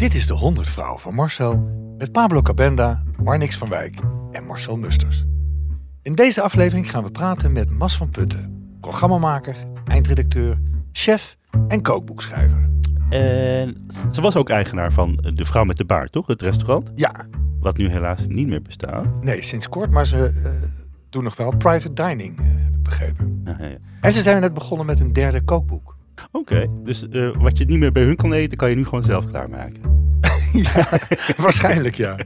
Dit is de 100 Vrouw van Marcel met Pablo Cabenda, Marnix van Wijk en Marcel Musters. In deze aflevering gaan we praten met Mas van Putten, programmamaker, eindredacteur, chef en kookboekschrijver. En ze was ook eigenaar van De Vrouw met de Baard, toch? Het restaurant. Ja, Wat nu helaas niet meer bestaat. nee, sinds kort, maar ze eh, doen nog wel private dining, eh, heb ik begrepen. Ja, ja. En ze zijn net begonnen met een derde kookboek. Oké, dus eh, wat je niet meer bij hun kan eten, kan je nu gewoon zelf klaarmaken. ja, waarschijnlijk ja.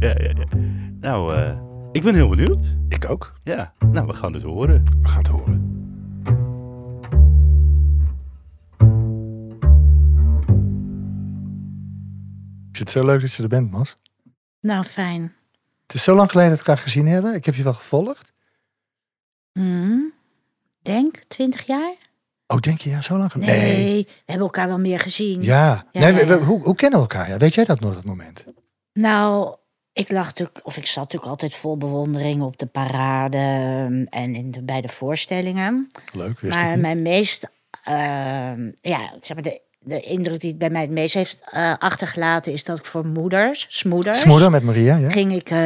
Ja, ja, ja. Nou, eh, ik ben heel benieuwd. Ik ook. Ja, nou, we gaan het horen. We gaan het horen. Ik vind het zo leuk dat je er bent, Mas. Nou, fijn. Het is zo lang geleden dat we elkaar gezien hebben. Ik heb je wel gevolgd. Hmm. Denk, 20 jaar? Oh, denk je, ja, zo lang Nee, geleden? we hebben elkaar wel meer gezien. Ja. Ja, nee, we- hoe, hoe kennen we elkaar? Ja, weet jij dat nog, dat moment? Nou, ik lag natuurlijk, of ik zat natuurlijk altijd vol bewondering op de parade ehm, en in de, bij de voorstellingen. Leuk, wist maar ik niet. mijn meest, ehm, ja, zeg maar de, de indruk die het bij mij het meest heeft eh, achtergelaten is dat ik voor moeders, smoeders, Smoeder met Maria, ja? ging ik eh,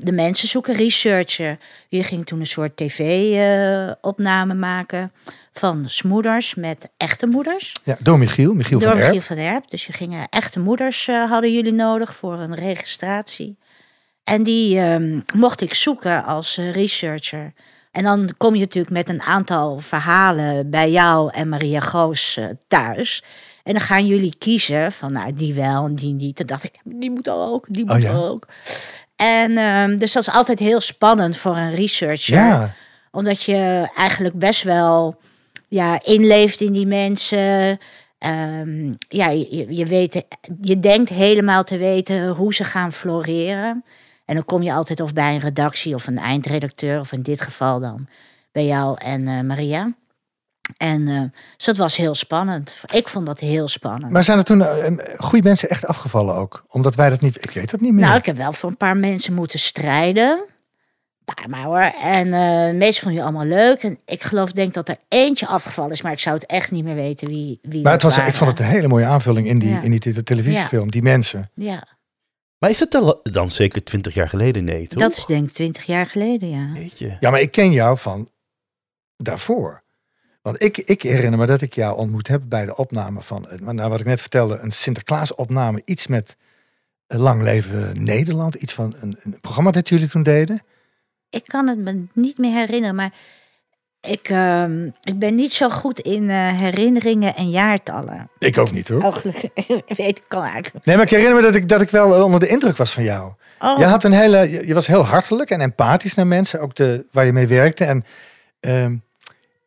de mensen zoeken, researchen. Je ging toen een soort tv-opname maken van smoeders met echte moeders. ja door Michiel, Michiel Door van Michiel Erp. van Erp. Dus je ging, eh, echte moeders eh, hadden jullie nodig voor een registratie. En die ehm, mocht ik zoeken als eh, researcher. En dan kom je natuurlijk met een aantal verhalen bij jou en Maria Goos eh, thuis. En dan gaan jullie kiezen van nou die wel en die niet. Dan dacht ik, die moet ook, die Oh moet ja? ook. En ehm, dus dat is altijd heel spannend voor een researcher Ja, omdat je eigenlijk best wel ja, inleeft in die mensen. Ehm, ja, je, je, weet, je denkt helemaal te weten hoe ze gaan floreren. En dan kom je altijd of bij een redactie of een eindredacteur, of in dit geval dan bij jou en eh, Maria. En eh, dus dat was heel spannend. Ik vond dat heel spannend. maar zijn er toen eh, goede mensen echt afgevallen ook? Omdat wij dat niet... Ik weet dat niet meer. Nou, ik heb wel voor een paar mensen moeten strijden. Paar maar hoor. En eh, de meeste vonden je allemaal leuk. En ik geloof, denk dat er eentje afgevallen is. Maar ik zou het echt niet meer weten wie, wie maar het was, ik vond het een hele mooie aanvulling in die, Ja. in die te- televisiefilm. Die mensen. Ja, Maar is het dan, dan zeker twintig jaar geleden? Nee, toch? dat is denk ik twintig jaar geleden, ja. Weet je. Ja, maar ik ken jou van daarvoor. Want ik, ik herinner me dat ik jou ontmoet heb bij de opname van, nou, wat ik net vertelde, een Sinterklaas opname. Iets met eh, Lang Leven Nederland. Iets van een, een programma dat jullie toen deden. Ik kan het me niet meer herinneren, maar ik, ehm, ik ben niet zo goed in eh, herinneringen en jaartallen. Ik ook niet hoor. Oh, gelukkig. Ik weet, ik kan eigenlijk. Nee, maar ik herinner me dat ik, dat ik wel onder de indruk was van jou. Oh, Je, had een hele, je, je was heel hartelijk en empathisch naar mensen, ook de, waar je mee werkte. En ehm,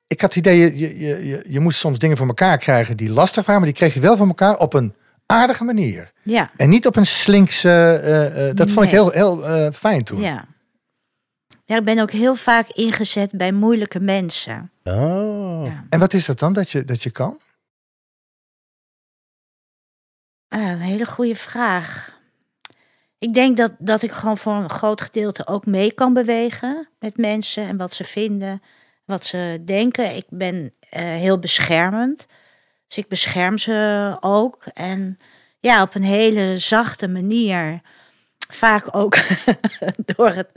ik had het idee, je, je, je, je, je moest soms dingen voor elkaar krijgen die lastig waren, maar die kreeg je wel voor elkaar op een aardige manier. ja, En niet op een slinkse, eh, eh, dat vond ik heel, heel eh, fijn toen. ja. Ja, ik ben ook heel vaak ingezet bij moeilijke mensen. Oh. Ja. En wat is dat dan dat je, dat je kan? Ah, een hele goede vraag. Ik denk dat, dat ik gewoon voor een groot gedeelte ook mee kan bewegen met mensen en wat ze vinden, wat ze denken. Ik ben eh, heel beschermend. Dus ik bescherm ze ook. En ja, op een hele zachte manier. Vaak ook door het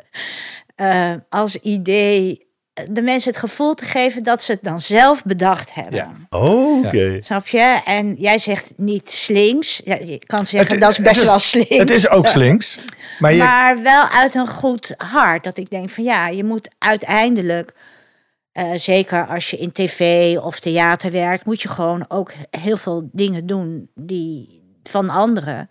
eh, als idee de mensen het gevoel te geven dat ze het dan zelf bedacht hebben. Ja. Oh, oké. Snap je? En jij zegt niet slinks. Ja, je kan zeggen Het- dat is best is- wel slinks. Het is ook slinks. Maar, je, Maar wel uit een goed hart. Dat ik denk van ja, je moet uiteindelijk, eh, zeker als je in tv of theater werkt, moet je gewoon ook heel veel dingen doen die van anderen.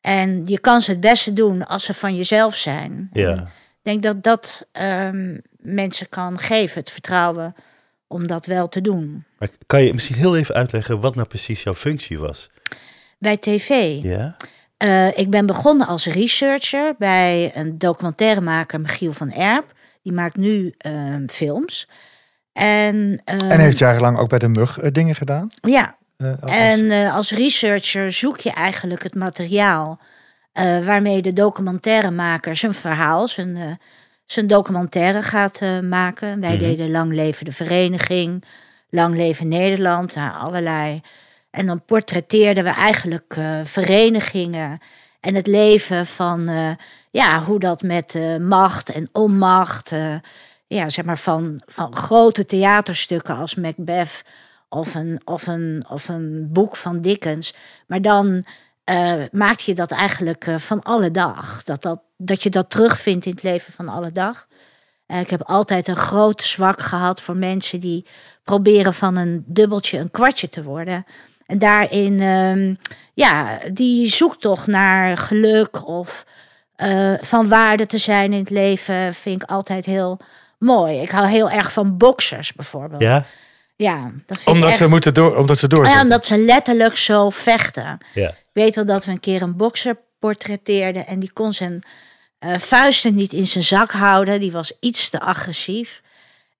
En je kan ze het beste doen als ze van jezelf zijn. Ja. Ik denk dat dat ehm, mensen kan geven, het vertrouwen om dat wel te doen. Maar kan je misschien heel even uitleggen wat nou precies jouw functie was? Bij tv. Ja? Eh, ik ben begonnen als researcher bij een documentairemaker Michiel van Erp. Die maakt nu ehm, films. En, ehm, en heeft jarenlang ook bij de mug eh, dingen gedaan. ja, als- en eh, als researcher zoek je eigenlijk het materiaal eh, waarmee de documentairemaker zijn verhaal, zijn, eh, zijn documentaire gaat eh, maken. Wij Mhm. deden Lang Leven de Vereniging, Lang Leven Nederland, nou, allerlei En dan portretteerden we eigenlijk eh, verenigingen en het leven van, eh, ja, hoe dat met eh, macht en onmacht, eh, ja, zeg maar van, van grote theaterstukken als Macbeth of een, of een, of een boek van Dickens. Maar dan eh maak je dat eigenlijk eh, van alle dag. Dat, dat, dat je dat terugvindt in het leven van alle dag. Eh, ik heb altijd een groot zwak gehad voor mensen die proberen van een dubbeltje een kwartje te worden. En daarin, ehm, ja, die zoektocht naar geluk of van waarde te zijn in het leven, vind ik altijd heel mooi. Ik hou heel erg van boxers bijvoorbeeld. Ja? Ja, dat vind Omdat ik ze moeten door, omdat ze Ah ja, doorzetten. omdat ze letterlijk zo vechten. Ja. Ik weet wel dat we een keer een bokser portretteerden en die kon zijn eh, vuisten niet in zijn zak houden. Die was iets te agressief.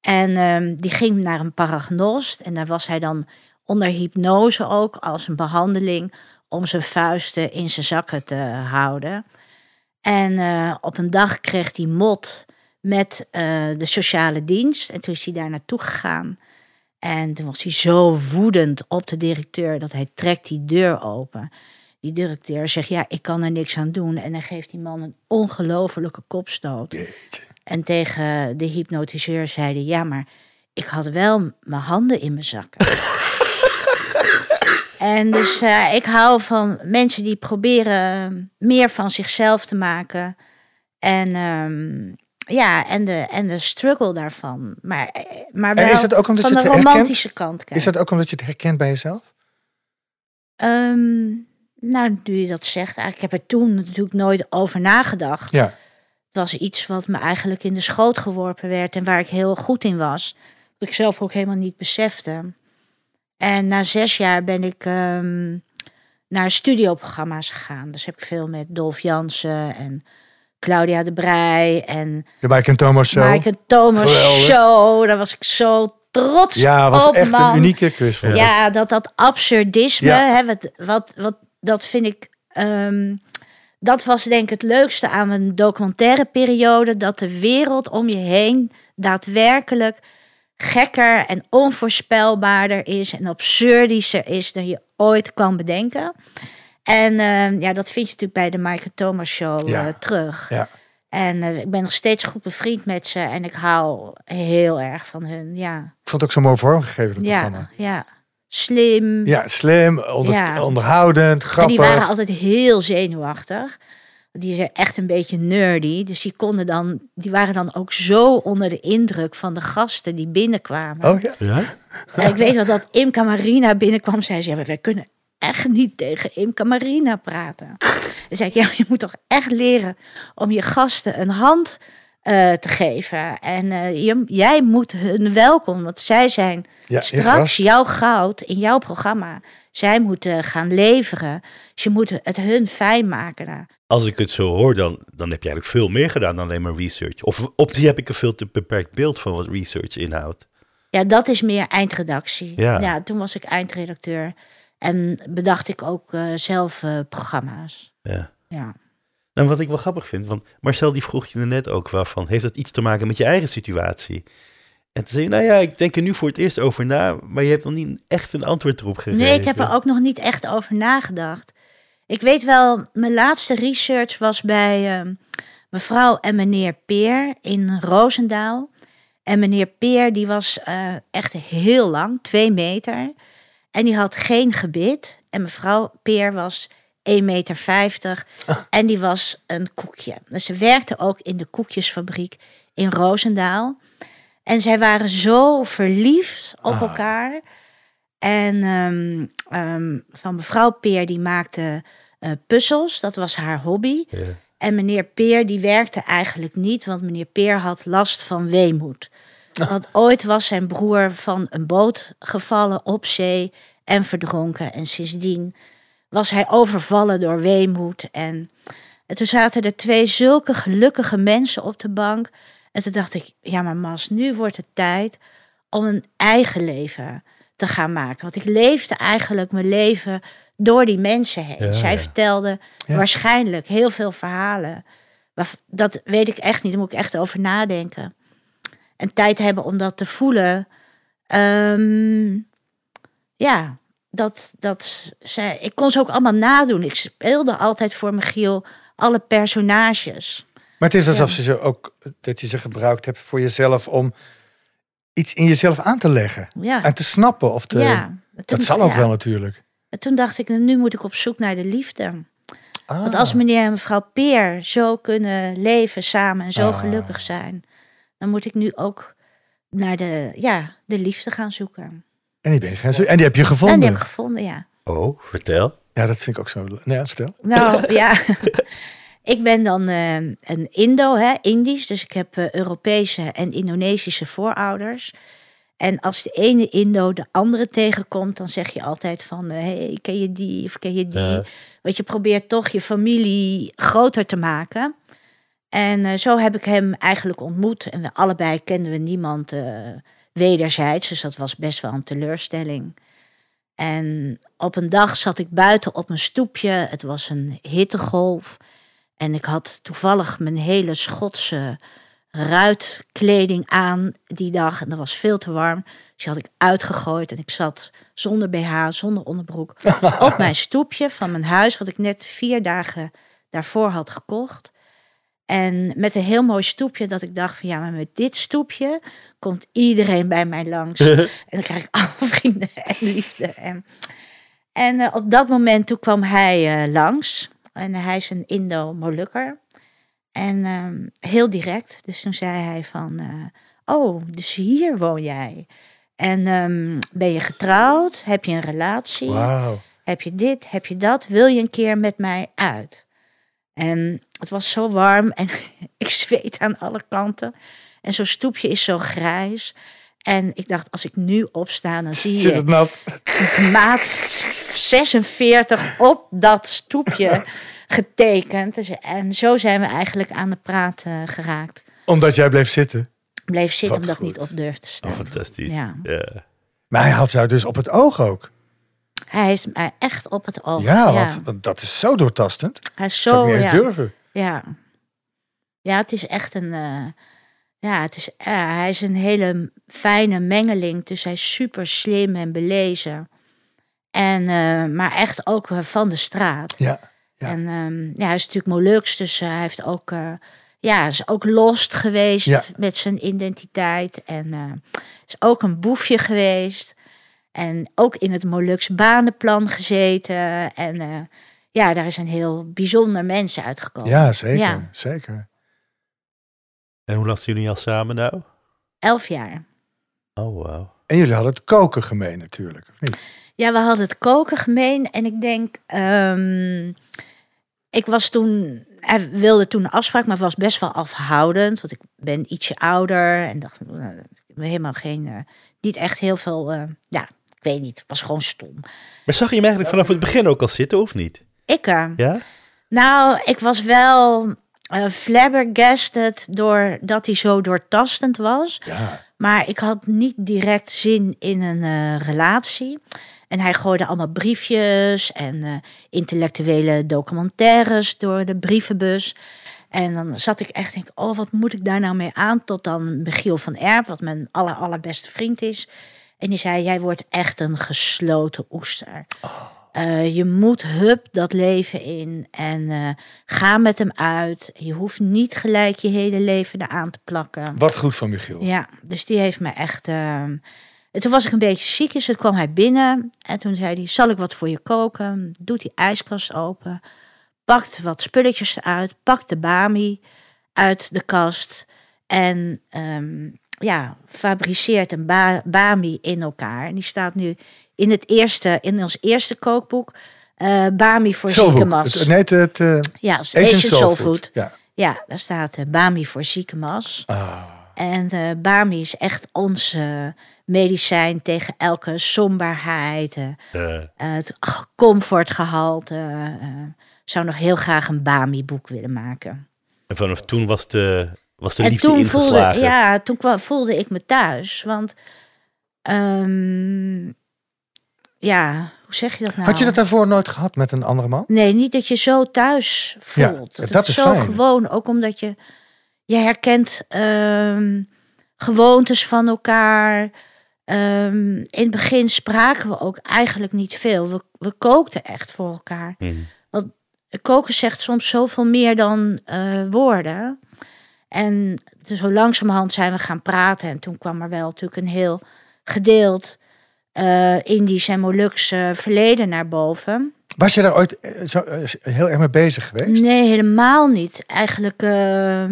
En ehm, die ging naar een paragnost en daar was hij dan onder hypnose ook als een behandeling om zijn vuisten in zijn zakken te houden. En eh, op een dag kreeg hij mot met eh, de sociale dienst en toen is hij daar naartoe gegaan. En toen was hij zo woedend op de directeur dat hij trekt die deur open. Die directeur zegt, ja, ik kan er niks aan doen. En dan geeft die man een ongelofelijke kopstoot. Jeetje. En tegen de hypnotiseur zei hij, ja, maar ik had wel mijn handen in mijn zakken. en dus eh, ik hou van mensen die proberen meer van zichzelf te maken. En ehm, ja, en de, en de struggle daarvan. Maar, eh, maar wel En is het ook omdat van je de het herkent? romantische kant. Is dat ook omdat je het herkent bij jezelf? Ehm, nou, nu je dat zegt, eigenlijk, ik heb er toen natuurlijk nooit over nagedacht. Ja. Het was iets wat me eigenlijk in de schoot geworpen werd en waar ik heel goed in was. Dat ik zelf ook helemaal niet besefte. En na zes jaar ben ik ehm, naar studioprogramma's gegaan. Dus heb ik veel met Dolf Jansen en Claudia de Brij en De Mike en Thomas Show. Mike en Thomas Geweldig. Show. Daar was ik zo trots ja, was op, echt man. een unieke quiz. ik. Ja, dat dat absurdisme, Ja. hè, wat, wat, wat, dat vind ik. ehm, dat was denk ik het leukste aan mijn documentaire periode. Dat de wereld om je heen daadwerkelijk gekker en onvoorspelbaarder is. En absurdischer is dan je ooit kan bedenken. En ehm, ja, dat vind je natuurlijk bij de Mike en Thomas Show Ja. eh, terug. Ja. En eh, ik ben nog steeds goed bevriend met ze. En ik hou heel erg van hun. Ja, Ik vond het ook zo mooi vormgegeven, het ja, programma. ja. Slim. Ja, slim, onder, Ja. onderhoudend, En grappig. die waren altijd heel zenuwachtig. Die zijn echt een beetje nerdy. Dus die konden dan, die waren dan ook zo onder de indruk van de gasten die binnenkwamen. Oh ja? Ja? En ik weet wel dat Imca Marina binnenkwam. Zei ze, ja, maar wij kunnen echt niet tegen Imca Marina praten. Dan zei ik, ja, je moet toch echt leren om je gasten een hand eh, te geven. En eh, je, jij moet hun welkom, want zij zijn Ja, straks jouw goud in jouw programma. Zij moeten gaan leveren. Dus je moet het hun fijn maken. Nou, Als ik het zo hoor, dan, dan heb je eigenlijk veel meer gedaan dan alleen maar research. Of op die heb ik een veel te beperkt beeld van wat research inhoudt. Ja, dat is meer eindredactie. Ja. Ja, toen was ik eindredacteur. En bedacht ik ook eh, zelf eh, programma's. Ja. Ja. En wat ik wel grappig vind, want Marcel die vroeg je er net ook wel van, heeft dat iets te maken met je eigen situatie? En toen zei je, nou ja, ik denk er nu voor het eerst over na, maar je hebt nog niet echt een antwoord erop gegeven. Nee, ik heb er ook nog niet echt over nagedacht. Ik weet wel, mijn laatste research was bij eh, mevrouw en meneer Peer in Roosendaal. En meneer Peer, die was eh, echt heel lang, twee meter. En die had geen gebit. En mevrouw Peer was 1,50 meter. En die was een koekje. Dus ze werkte ook in de koekjesfabriek in Roosendaal. En zij waren zo verliefd op Ah. elkaar. En ehm, ehm, van mevrouw Peer, die maakte eh, puzzels. Dat was haar hobby. En meneer Peer, die werkte eigenlijk niet, want meneer Peer had last van weemoed. Want ooit was zijn broer van een boot gevallen op zee en verdronken. En sindsdien was hij overvallen door weemoed. En, en toen zaten er twee zulke gelukkige mensen op de bank. En toen dacht ik, ja maar Mas, nu wordt het tijd om een eigen leven te gaan maken. Want ik leefde eigenlijk mijn leven door die mensen heen. Ja, Zij ja. vertelden Ja. waarschijnlijk heel veel verhalen. Maar dat weet ik echt niet, daar moet ik echt over nadenken. En tijd hebben om dat te voelen. Ehm, ja, dat, dat zij, ik kon ze ook allemaal nadoen. Ik speelde altijd voor Michiel alle personages. Maar het is alsof ze ze ook, dat je ze gebruikt hebt voor jezelf om iets in jezelf aan te leggen. Ja, En te snappen. Of te, ja. dat zal ook ja. wel natuurlijk. En Toen dacht ik, nu moet ik op zoek naar de liefde. Ah. Want als meneer en mevrouw Peer zo kunnen leven samen en zo Ah. gelukkig zijn, dan moet ik nu ook naar de, ja, de liefde gaan zoeken. En die ben je gaan zoeken. En die heb je En gevonden. die heb ik gevonden, ja. Oh, vertel. Ja, dat vind ik ook zo. Nee, ja, vertel. Nou ja, ik ben dan eh, een Indo, hè, Indisch. Dus ik heb eh, Europese en Indonesische voorouders. En als de ene Indo de andere tegenkomt, dan zeg je altijd van... hé, hey, ken je die of ken je die? Want je probeert toch je familie groter te maken. En eh, zo heb ik hem eigenlijk ontmoet. En we allebei kenden we niemand eh, wederzijds. Dus dat was best wel een teleurstelling. En op een dag zat ik buiten op mijn stoepje. Het was een hittegolf. En ik had toevallig mijn hele Schotse ruitkleding aan die dag. En dat was veel te warm. Dus die had ik uitgegooid. En ik zat zonder BH, zonder onderbroek. op mijn stoepje van mijn huis. Wat ik net vier dagen daarvoor had gekocht. En met een heel mooi stoepje dat ik dacht van ja, maar met dit stoepje komt iedereen bij mij langs. en dan krijg ik alle vrienden en liefde. En, en eh, op dat moment toen kwam hij eh, langs. En hij is een Indo-Molukker. En ehm, heel direct. Dus toen zei hij van, eh, oh, dus hier woon jij. En ehm, ben je getrouwd? Heb je een relatie? Heb je dit? Heb je dat? Wil je een keer met mij uit? En het was zo warm en ik zweet aan alle kanten. En zo'n stoepje is zo grijs. En ik dacht, als ik nu opsta, dan zie Zit het je nat? maat 46 op dat stoepje getekend. Dus, en zo zijn we eigenlijk aan de praat eh, geraakt. Omdat jij bleef zitten. Bleef zitten Wat omdat ik niet op durfde te Oh, staan. fantastisch. Ja. Ja. Maar hij had jou dus op het oog ook. Hij is mij echt op het oog. ja, want, want dat is zo doortastend. hij is Zou ik zo. niet eens Ja, durven. ja. ja, het is echt een. eh, ja, het is, ja, hij is een hele fijne mengeling. Dus hij is super slim en belezen. En, eh, maar echt ook eh, van de straat. Ja. Ja. En ehm, ja, hij is natuurlijk Molux, dus eh, hij heeft ook, eh, ja, is ook lost geweest Ja. met zijn identiteit. En eh, is ook een boefje geweest. En ook in het Molux banenplan gezeten. En eh, ja, daar is een heel bijzonder mens uitgekomen. Ja, zeker. Ja. zeker. En hoe lang zijn jullie al samen nou? Elf jaar. Oh, wauw. En jullie hadden het koken gemeen natuurlijk, of niet? Ja, we hadden het koken gemeen. En ik denk, ehm, ik was toen, hij wilde toen een afspraak, maar was best wel afhoudend. Want ik ben ietsje ouder en dacht, nou, ik heb helemaal geen, eh, niet echt heel veel, eh, ja, ik weet niet, het was gewoon stom. Maar zag je hem eigenlijk vanaf het begin ook al zitten, of niet? Ik, eh, Ja? nou, ik was wel eh flabbergasted doordat hij zo doortastend was. Ja. Maar ik had niet direct zin in een eh, relatie. En hij gooide allemaal briefjes en intellectuele documentaires door de brievenbus. En dan zat ik echt denk, oh, wat moet ik daar nou mee aan? Tot dan Michiel van Erp, wat mijn aller, allerbeste vriend is. En die zei, jij wordt echt een gesloten oester. Eh, je moet hup dat leven in en eh, ga met hem uit. Je hoeft niet gelijk je hele leven eraan te plakken. Wat goed van Michiel. Ja, dus die heeft me echt. ehm, en toen was ik een beetje ziek, dus toen kwam hij binnen. En toen zei hij: Zal ik wat voor je koken? Doet die ijskast open. Pakt wat spulletjes eruit. Pakt de Bami uit de kast. En ehm, ja, fabriceert een ba- Bami in elkaar. En die staat nu in, het eerste, in ons eerste kookboek. eh, Bami voor ziekenmas. Het, nee, het, het eh, Ja, het is Asian Asian Soul Soul Food. Food. Ja. Ja, daar staat eh, Bami voor ziekenmas. Ah. En Bami is echt ons eh, medicijn tegen elke somberheid, het comfortgehalte. eh zou nog heel graag een Bami-boek willen maken. en vanaf toen was de, was de en liefde toen voelde, ja, toen kwam, voelde ik me thuis. Want, ehm, ja, hoe zeg je dat nou? Had je dat daarvoor nooit gehad met een andere man? Nee, niet dat je zo thuis Ja, voelt. dat dat het is zo fijn. gewoon, ook omdat je, je herkent ehm, gewoontes van elkaar. ehm, in het begin spraken we ook eigenlijk niet veel. We, we kookten echt voor elkaar. Mhm. Koken zegt soms zoveel meer dan eh, woorden. En dus zo langzamerhand zijn we gaan praten. En toen kwam er wel natuurlijk een heel gedeeld eh Indisch en Molukse verleden naar boven. Was je daar ooit eh, zo, eh, heel erg mee bezig geweest? Nee, helemaal niet. Eigenlijk eh,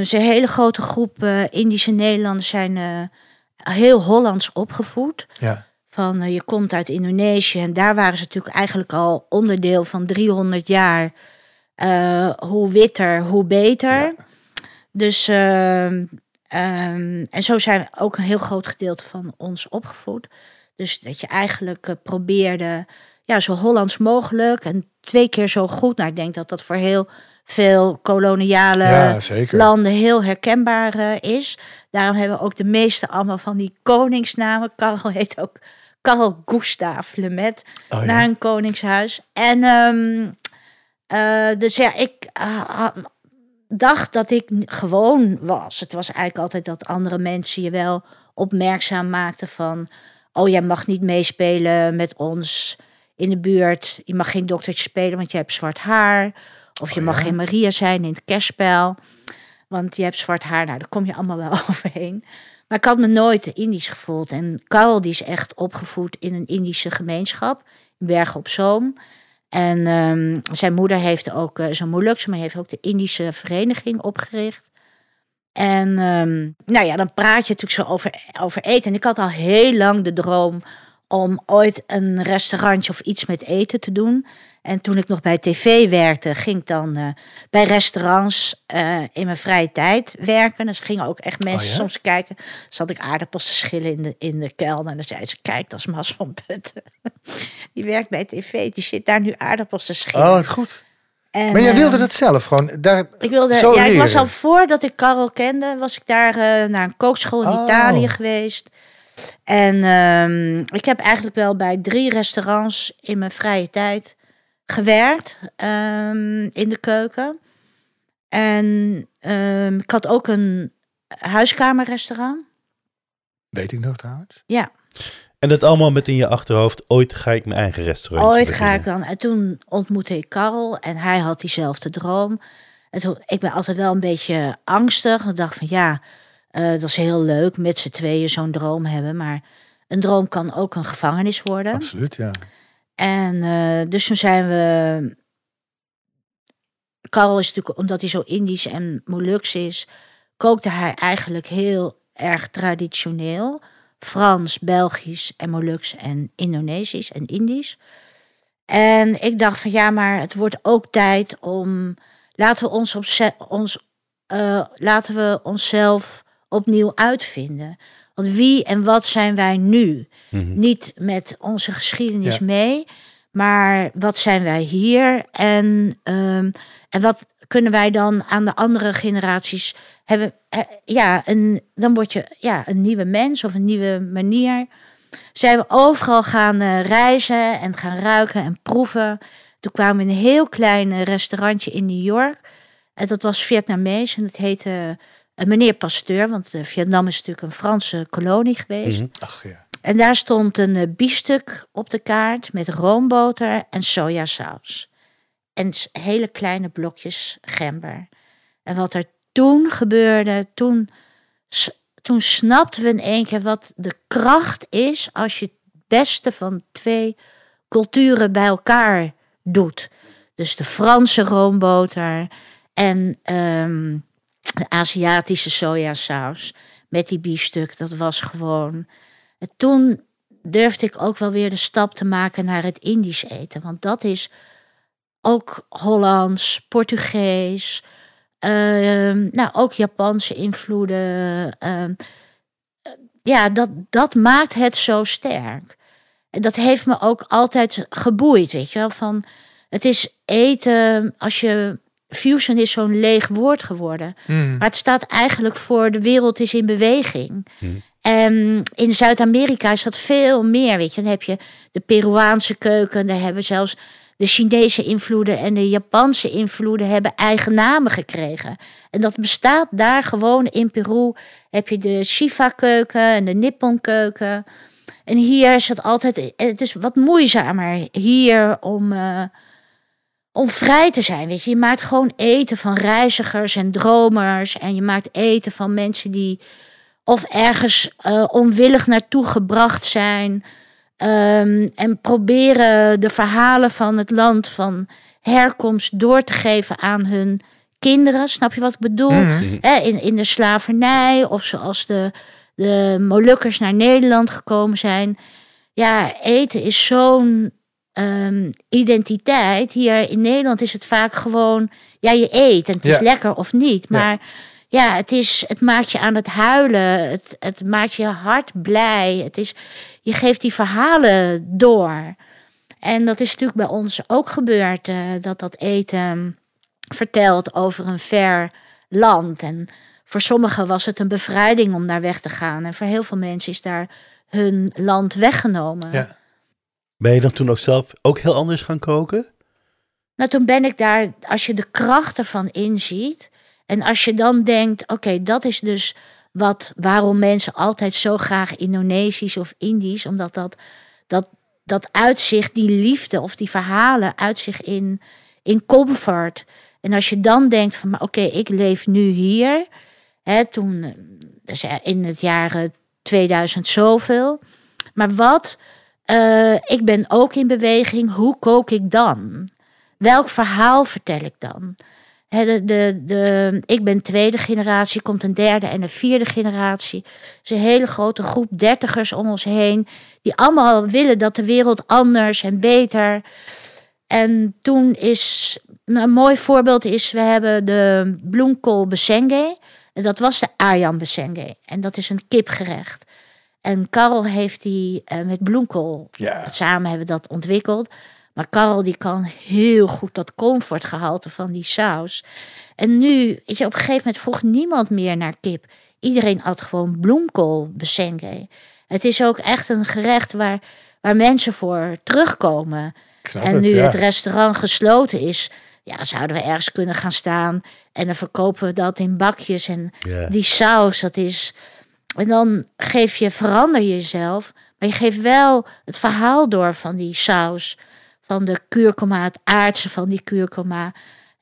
is een hele grote groep eh, Indische Nederlanders zijn eh, heel Hollands opgevoed. Ja. Van eh, je komt uit Indonesië en daar waren ze natuurlijk eigenlijk al onderdeel van 300 jaar. Eh, hoe witter, hoe beter. Ja. Dus ehm, ehm, en zo zijn we ook een heel groot gedeelte van ons opgevoed. Dus dat je eigenlijk eh, probeerde ja, zo Hollands mogelijk en twee keer zo goed. Nou, ik denk dat dat voor heel veel koloniale ja, landen heel herkenbaar eh, is. Daarom hebben we ook de meeste allemaal van die koningsnamen. Karel heet ook Karel Gustav Lemet Oh, ja. naar een koningshuis. En ehm, eh, dus ja, ik ah, dacht dat ik gewoon was. Het was eigenlijk altijd dat andere mensen je wel opmerkzaam maakten van... oh, jij mag niet meespelen met ons in de buurt. Je mag geen doktertje spelen, want je hebt zwart haar. Of je Oh, mag geen Maria zijn in het kerstspel. Want je hebt zwart haar. Nou, daar kom je allemaal wel overheen. Maar ik had me nooit Indisch gevoeld. En Karel die is echt opgevoed in een Indische gemeenschap. In Bergen op Zoom. En ehm, zijn moeder heeft ook uh, zo'n Molukse, maar heeft ook de Indische vereniging opgericht. En ehm, nou ja, dan praat je natuurlijk zo over, over eten. En ik had al heel lang de droom om ooit een restaurantje of iets met eten te doen. En toen ik nog bij tv werkte, ging ik dan uh, bij restaurants uh, in mijn vrije tijd werken. Dus gingen ook echt mensen Oh ja? soms kijken. Zat ik aardappels te schillen in de, in de kelder. En dan zei ze, kijk, dat is Mas van Putten. Die werkt bij tv, die zit daar nu aardappels te schillen. Oh, wat goed. En, Maar jij wilde eh, dat zelf gewoon daar ik wilde, zo ja, ik was al voordat ik Karel kende, was ik daar eh, naar een kookschool in Oh. Italië geweest. En ehm, ik heb eigenlijk wel bij drie restaurants in mijn vrije tijd gewerkt ehm, in de keuken. En ehm, ik had ook een huiskamerrestaurant. Weet ik nog trouwens. Ja, En dat allemaal met in je achterhoofd, ooit ga ik mijn eigen restaurant ooit ga ik dan. En toen ontmoette ik Karel en hij had diezelfde droom. En toen, ik ben altijd wel een beetje angstig. Ik dacht van ja, eh, dat is heel leuk met z'n tweeën zo'n droom hebben. Maar een droom kan ook een gevangenis worden. Absoluut, ja. En eh, dus toen zijn we. Karel is natuurlijk, omdat hij zo Indisch en Molux is, kookte hij eigenlijk heel erg traditioneel. Frans, Belgisch en Molux en Indonesisch en Indisch. En ik dacht van ja, maar het wordt ook tijd om. Laten we ons, ons uh, laten we onszelf opnieuw uitvinden. Want wie en wat zijn wij nu? Mhm. Niet met onze geschiedenis Ja. mee, maar wat zijn wij hier? En, ehm, en wat kunnen wij dan aan de andere generaties hebben? Eh, ja, een, dan word je ja, een nieuwe mens of een nieuwe manier. Zijn we overal gaan eh, reizen en gaan ruiken en proeven. Toen kwamen we in een heel klein eh, restaurantje in New York. En dat was Vietnamees en dat heette meneer Pasteur. Want Vietnam is natuurlijk een Franse kolonie geweest. Mhm. Ach ja. En daar stond een eh, biefstuk op de kaart met roomboter en sojasaus. En hele kleine blokjes gember. En wat er toen gebeurde, toen, toen snapten we in één keer wat de kracht is als je het beste van twee culturen bij elkaar doet. Dus de Franse roomboter en ehm, de Aziatische sojasaus met die biefstuk. Dat was gewoon. En toen durfde ik ook wel weer de stap te maken naar het Indisch eten. Want dat is ook Hollands, Portugees, ehm, nou ook Japanse invloeden. ehm, eh, ja, dat, dat maakt het zo sterk. En dat heeft me ook altijd geboeid, weet je wel. Van, het is eten, als je... Fusion is zo'n leeg woord geworden. Mm. Maar het staat eigenlijk voor de wereld is in beweging. Mhm. En in Zuid-Amerika is dat veel meer. Weet je, dan heb je de Peruaanse keuken. Daar hebben zelfs de Chinese invloeden en de Japanse invloeden hebben eigen namen gekregen. En dat bestaat daar gewoon in Peru. Heb je de Shiva-keuken en de Nippon-keuken. En hier is het altijd, het is wat moeizamer hier om, uh, om vrij te zijn. Weet je, je maakt gewoon eten van reizigers en dromers. En je maakt eten van mensen die of ergens uh, onwillig naartoe gebracht zijn. Um, en proberen de verhalen van het land van herkomst door te geven aan hun kinderen. Snap je wat ik bedoel? Mm in, in de slavernij of zoals de, de Molukkers naar Nederland gekomen zijn. Ja, eten is zo'n um, identiteit. Hier in Nederland is het vaak gewoon, ja, je eet en het is lekker of niet. Maar ja, het, is, het maakt je aan het huilen. Het, het maakt je hart blij. Het is, je geeft die verhalen door. En dat is natuurlijk bij ons ook gebeurd. Uh, dat dat eten vertelt over een ver land. En voor sommigen was het een bevrijding om daar weg te gaan. En voor heel veel mensen is daar hun land weggenomen. Ja. Ben je dan toen ook zelf ook heel anders gaan koken? Nou, toen ben ik daar, als je de kracht ervan inziet. En als je dan denkt, oké, dat is dus wat, waarom mensen altijd zo graag Indonesisch of Indisch, omdat dat, dat, dat uitzicht, die liefde of die verhalen uitzicht in, in comfort. En als je dan denkt van, oké, ik leef nu hier, hè, toen eh, dus in het jaar 2000 zoveel, maar wat, uh, ik ben ook in beweging, hoe kook ik dan? Welk verhaal vertel ik dan? De, de, de, ik ben tweede generatie, komt een derde en een vierde generatie. is een hele grote groep dertigers om ons heen. Die allemaal willen dat de wereld anders en beter. En toen is, een mooi voorbeeld is, we hebben de bloemkool besenge. En dat was de ayam besenge. En dat is een kipgerecht. En Karel heeft die uh, met bloemkool, ja. samen hebben we dat ontwikkeld. Maar Karel die kan heel goed dat comfortgehalte van die saus. En nu, weet je, op een gegeven moment vroeg niemand meer naar kip. Iedereen had gewoon bloemkool besenge. Het is ook echt een gerecht waar, waar mensen voor terugkomen. En nu het restaurant gesloten is, ja, zouden we ergens kunnen gaan staan. En dan verkopen we dat in bakjes. En die saus, dat is. En dan geef je, verander je jezelf. Maar je geeft wel het verhaal door van die saus van de kurkuma, het aardse van die kurkuma.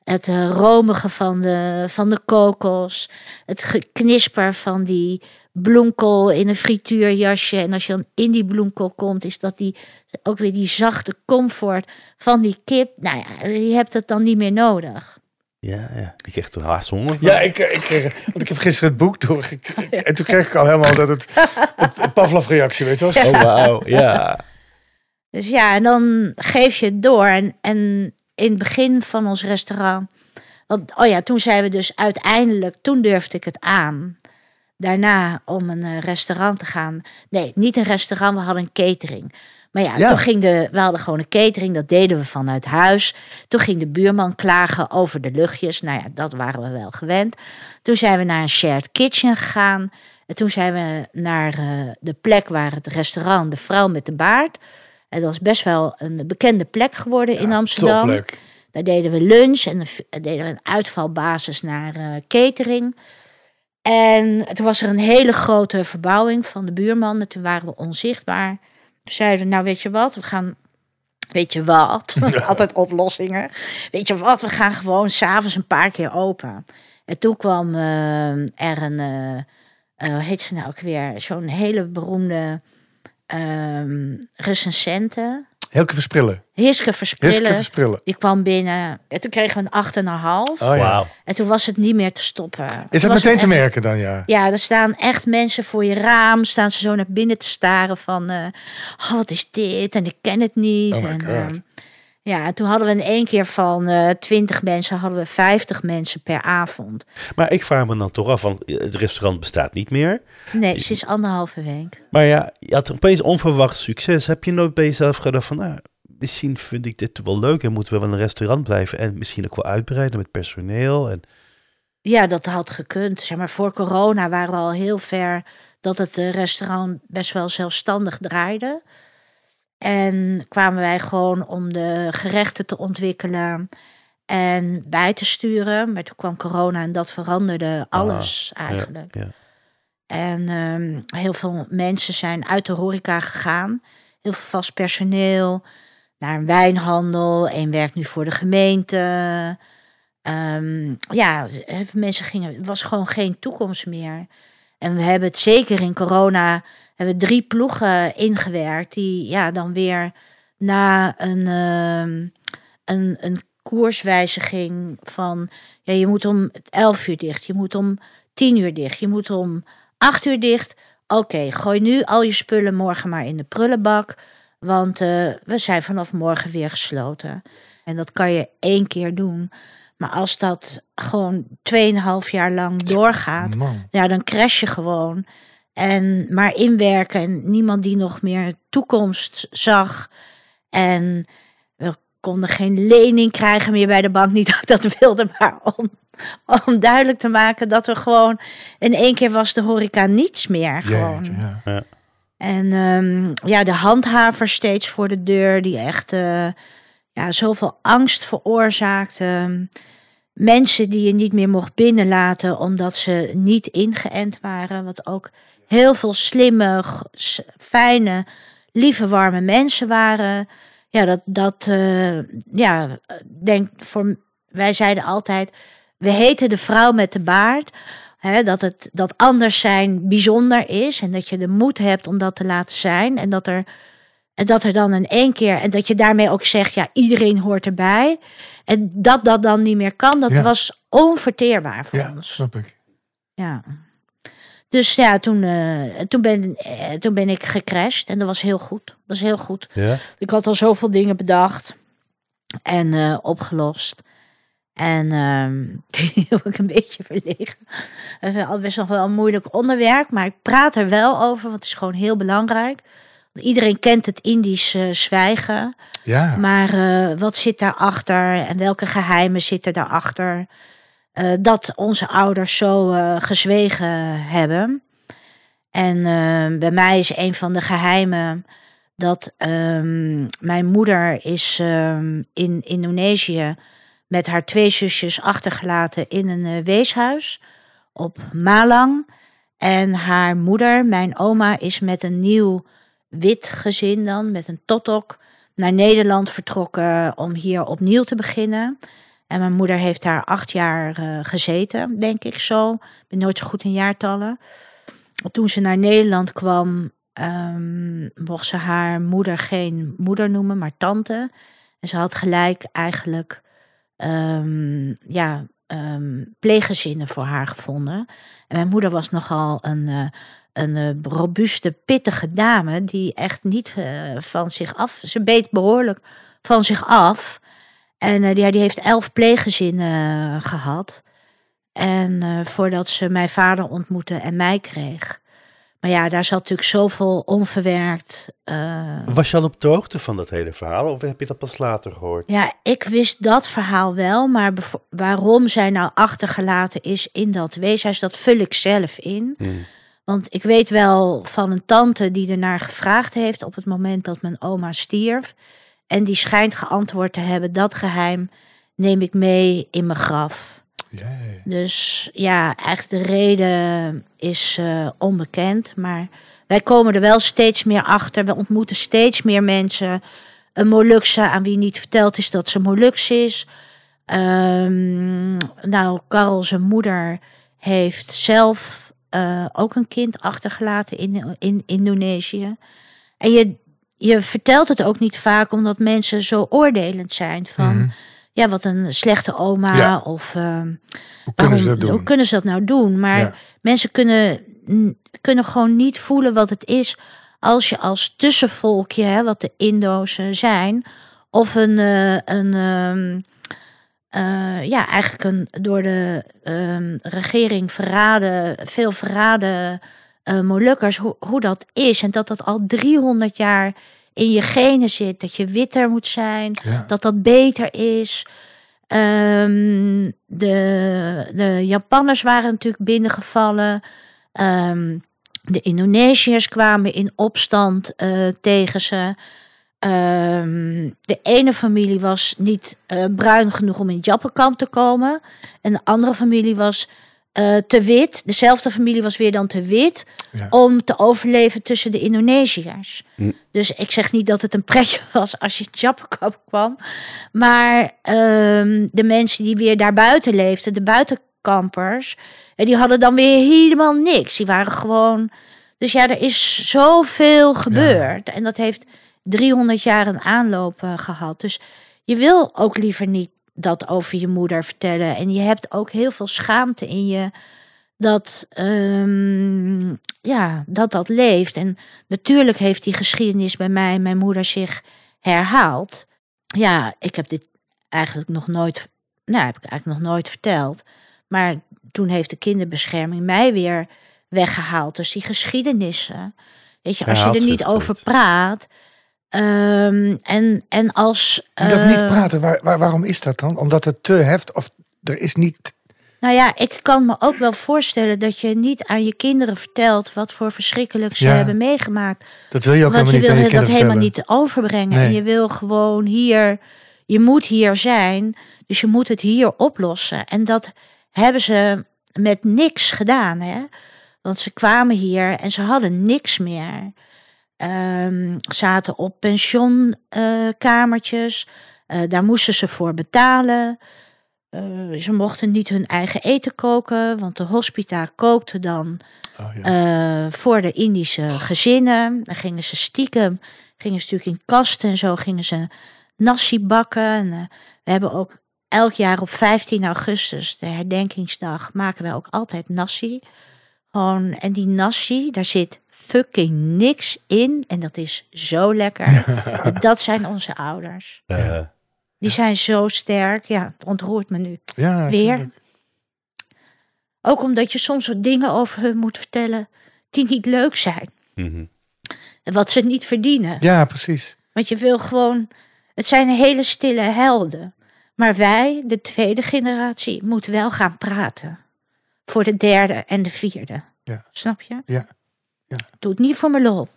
Het uh, romige van de, van de kokos. Het geknisper van die bloemkool in een frituurjasje. En als je dan in die bloemkool komt, is dat die, ook weer die zachte comfort van die kip. Nou ja, je hebt het dan niet meer nodig. Ja, ja. Ik kreeg er haast honger Ja, ik, ik, kreeg, want ik heb gisteren het boek doorgekregen. En toen kreeg ik al helemaal dat het, het, Pavlov-reactie, weet je wel. Oh, wauw, ja. Dus ja, en dan geef je het door. En, en in het begin van ons restaurant. Want, oh ja, toen zijn we dus uiteindelijk, toen durfde ik het aan. Daarna om een eh, restaurant te gaan. Nee, niet een restaurant, we hadden een catering. Maar ja, toen ging de, we hadden gewoon een catering, dat deden we vanuit huis. Toen ging de buurman klagen over de luchtjes. Nou ja, dat waren we wel gewend. Toen zijn we naar een shared kitchen gegaan. En toen zijn we naar uh, de plek waar het restaurant, de vrouw met de baard. Dat was best wel een bekende plek geworden in Amsterdam. Topplek. Daar deden we lunch en deden we een uitvalbasis naar uh, catering. En toen was er een hele grote verbouwing van de buurman. En toen waren we onzichtbaar. Toen zeiden we, nou weet je wat, we gaan Weet je wat? Altijd oplossingen. Weet je wat? We gaan gewoon s'avonds een paar keer open. En toen kwam uh, er een, uh, heet ze nou ook weer, zo'n hele beroemde um, recensenten. Hilke Versprillen. Hiske Versprillen. Versprillen. Die kwam binnen. En toen kregen we een 8,5. Oh, ja. En toen was het niet meer te stoppen. Is dat meteen te merken dan, ja? Ja, er staan echt mensen voor je raam. Staan ze zo naar binnen te staren van... Uh, oh, wat is dit? En ik ken het niet. Oh en, uh, ja, toen hadden we in één keer van uh, eh, 20 mensen, hadden we 50 mensen per avond. Maar ik vraag me dan toch af, want het restaurant bestaat niet meer. Nee, sinds anderhalve week. Maar ja, je had opeens onverwacht succes. Heb je nooit bij jezelf gedacht van, nou, misschien vind ik dit wel leuk en moeten we wel een restaurant blijven en misschien ook wel uitbreiden met personeel en... Ja, dat had gekund. Zeg maar, voor corona waren we al heel ver dat het restaurant best wel zelfstandig draaide. En kwamen wij gewoon om de gerechten te ontwikkelen en bij te sturen. Maar toen kwam corona en dat veranderde alles eigenlijk. Ja, ja. En ehm, heel veel mensen zijn uit de horeca gegaan. Heel veel vast personeel. Naar een wijnhandel. Een werkt nu voor de gemeente. Ehm, ja, mensen gingen. Het was gewoon geen toekomst meer. En we hebben het zeker in corona. Hebben we drie ploegen ingewerkt. Die ja, dan weer na een, ehm, een, een koerswijziging van. Ja, je moet om 11 uur dicht. Je moet om 10 uur dicht. Je moet om acht uur dicht. Oké, gooi nu al je spullen morgen maar in de prullenbak. Want eh, we zijn vanaf morgen weer gesloten. En dat kan je één keer doen. Maar als dat gewoon 2,5 jaar lang doorgaat, ja, dan crash je gewoon. En maar inwerken en niemand die nog meer toekomst zag. En we konden geen lening krijgen meer bij de bank. Niet dat ik dat wilde, maar om, om duidelijk te maken dat er gewoon in één keer was de horeca niets meer. Gewoon. Jeetje, ja. En ehm, ja, de handhaver steeds voor de deur, die echt eh, ja, zoveel angst veroorzaakte. Mensen die je niet meer mocht binnenlaten omdat ze niet ingeënt waren. Wat ook heel veel slimme, fijne, lieve, warme mensen waren. Ja, dat, dat eh, ja, denk voor, wij zeiden altijd, we heten de vrouw met de baard. Dat het dat anders zijn bijzonder is en dat je de moed hebt om dat te laten zijn. En dat er, en dat er dan in één keer, en dat je daarmee ook zegt, ja, iedereen hoort erbij. En dat dat dan niet meer kan, dat Ja. was onverteerbaar voor ja, ons. snap ik. Ja. Dus ja, toen, eh, toen, ben, eh, toen ben ik gecrashed en dat was heel goed. Dat was heel goed. Ja? Ik had al zoveel dingen bedacht en eh, opgelost. En ehm die heb ik een beetje verlegen. Het best nog wel een moeilijk onderwerp, maar ik praat er wel over, want het is gewoon heel belangrijk. Want iedereen kent het Indisch eh, zwijgen, Ja, maar wat zit daarachter en welke geheimen zitten daarachter? Eh, dat onze ouders zo eh, gezwegen hebben. En eh, bij mij is een van de geheimen dat ehm, mijn moeder is ehm, in Indonesië met haar twee zusjes achtergelaten in een weeshuis op Malang. En haar moeder, mijn oma, is met een nieuw wit gezin dan, met een totok, naar Nederland vertrokken om hier opnieuw te beginnen. En mijn moeder heeft daar acht jaar eh, gezeten, denk ik zo. Ik ben nooit zo goed in jaartallen. Toen ze naar Nederland kwam, ehm, mocht ze haar moeder geen moeder noemen, maar tante. En ze had gelijk eigenlijk ehm, ja, ehm, pleeggezinnen voor haar gevonden. En mijn moeder was nogal een, eh, een eh, robuuste, pittige dame die echt niet van zich af. Ze beet behoorlijk van zich af. En eh, die, heeft elf pleeggezinnen eh, gehad. En eh, voordat ze mijn vader ontmoette en mij kreeg. Maar ja, daar zat natuurlijk zoveel onverwerkt. Was je al op de hoogte van dat hele verhaal of heb je dat pas later gehoord? ja, ik wist dat verhaal wel, maar waarom zij nou achtergelaten is in dat weeshuis, dat vul ik zelf in. Hmm. Want ik weet wel van een tante die ernaar gevraagd heeft op het moment dat mijn oma stierf. En die schijnt geantwoord te hebben, dat geheim neem ik mee in mijn graf. Dus ja, eigenlijk de reden is eh, onbekend. Maar wij komen er wel steeds meer achter. We ontmoeten steeds meer mensen. Een Molukse aan wie niet verteld is dat ze Molux is. Ehm, nou, Karel, zijn moeder, heeft zelf eh, ook een kind achtergelaten in, in Indonesië. En je, je vertelt het ook niet vaak omdat mensen zo oordelend zijn van... Mhm. Ja, wat een slechte oma Ja. of... ehm, Hoe kunnen Waarom-? Hoe kunnen ze dat nou doen? Maar Ja. mensen kunnen, kunnen gewoon niet voelen wat het is als je als tussenvolkje, hè, wat de Indo's zijn, of een, eh, een ehm, eh, ja, eigenlijk een door de ehm, regering verraden, veel verraden eh, Molukkers, hoe, hoe dat is. En dat dat al 300 jaar in je genen zit. Dat je witter moet zijn, Ja. dat dat beter is. Ehm, de, de Japanners waren natuurlijk binnengevallen. Ehm, de Indonesiërs kwamen in opstand eh, tegen ze. ehm, de ene familie was niet eh, bruin genoeg om in het Jappenkamp te komen. En de andere familie was eh, te wit. Dezelfde familie was weer dan te wit Ja. om te overleven tussen de Indonesiërs. Hm. Dus ik zeg niet dat het een pretje was als je Jappenkamp kwam. Maar ehm, de mensen die weer daarbuiten leefden, de buitenkampers, en die hadden dan weer helemaal niks. Die waren gewoon. Dus ja, er is zoveel gebeurd. En dat heeft 300 jaar een aanloop eh, gehad. Dus je wil ook liever niet dat over je moeder vertellen. En je hebt ook heel veel schaamte in je dat ehm, ja, dat, dat leeft. En natuurlijk heeft die geschiedenis bij mij en mijn moeder zich herhaald. Ja, ik heb dit eigenlijk nog nooit, nou, heb ik eigenlijk nog nooit verteld. Maar toen heeft de kinderbescherming mij weer weggehaald. Dus die geschiedenissen, weet je, als je er niet over praat. Ehm, en, en als. Dat niet eh, praten, waar, waar- waarom is dat dan? Omdat het te heft of er is niet... Nou ja, ik kan me ook wel voorstellen dat je niet aan je kinderen vertelt wat voor verschrikkelijk ze Ja. hebben meegemaakt. Dat wil je ook Want helemaal je niet aan wil je dat kinderen helemaal niet overbrengen. En je wil gewoon hier, je moet hier zijn. Dus je moet het hier oplossen. En dat hebben ze met niks gedaan. Hè? Want ze kwamen hier en ze hadden niks meer. Ehm, zaten op pensioenkamertjes. Eh, daar moesten ze voor betalen. Eh, ze mochten niet hun eigen eten koken, want de hospita kookte dan Oh, ja. eh, voor de Indische gezinnen. Dan gingen ze stiekem, gingen ze natuurlijk in kasten en zo gingen ze nasi bakken. En, we hebben ook elk jaar op 15 augustus, de herdenkingsdag, maken wij ook altijd nasi. Gewoon, en die nasi, daar zit fucking niks in. En dat is zo lekker. Dat zijn onze ouders. Eh, Die zijn zo sterk. Ja, het ontroert me nu. ja, Weer. natuurlijk. Ook omdat je soms wat dingen over hun moet vertellen die niet leuk zijn. mhm. En wat ze niet verdienen. Ja, precies. Want je wil gewoon. Het zijn hele stille helden. Maar wij, de tweede generatie, moeten wel gaan praten. Voor de derde en de vierde. Ja. Snap je? Ja. Ja. Doe het niet voor mijn lol.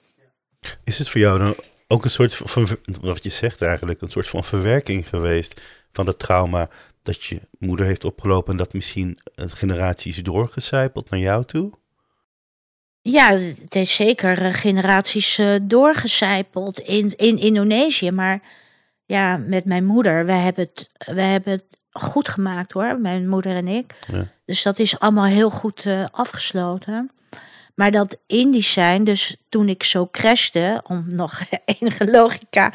Is het voor jou dan ook een soort van, wat je zegt eigenlijk, een soort van verwerking geweest van het trauma dat je moeder heeft opgelopen en dat misschien een generatie is doorgecijpeld naar jou toe? Ja, het is zeker eh, generaties eh, doorgecijpeld in, in Indonesië. Maar ja, met mijn moeder, wij hebben het, wij hebben het goed gemaakt hoor, mijn moeder en ik. Ja. Dus dat is allemaal heel goed eh, afgesloten. Maar dat Indisch zijn, dus toen ik zo crashte, om nog enige logica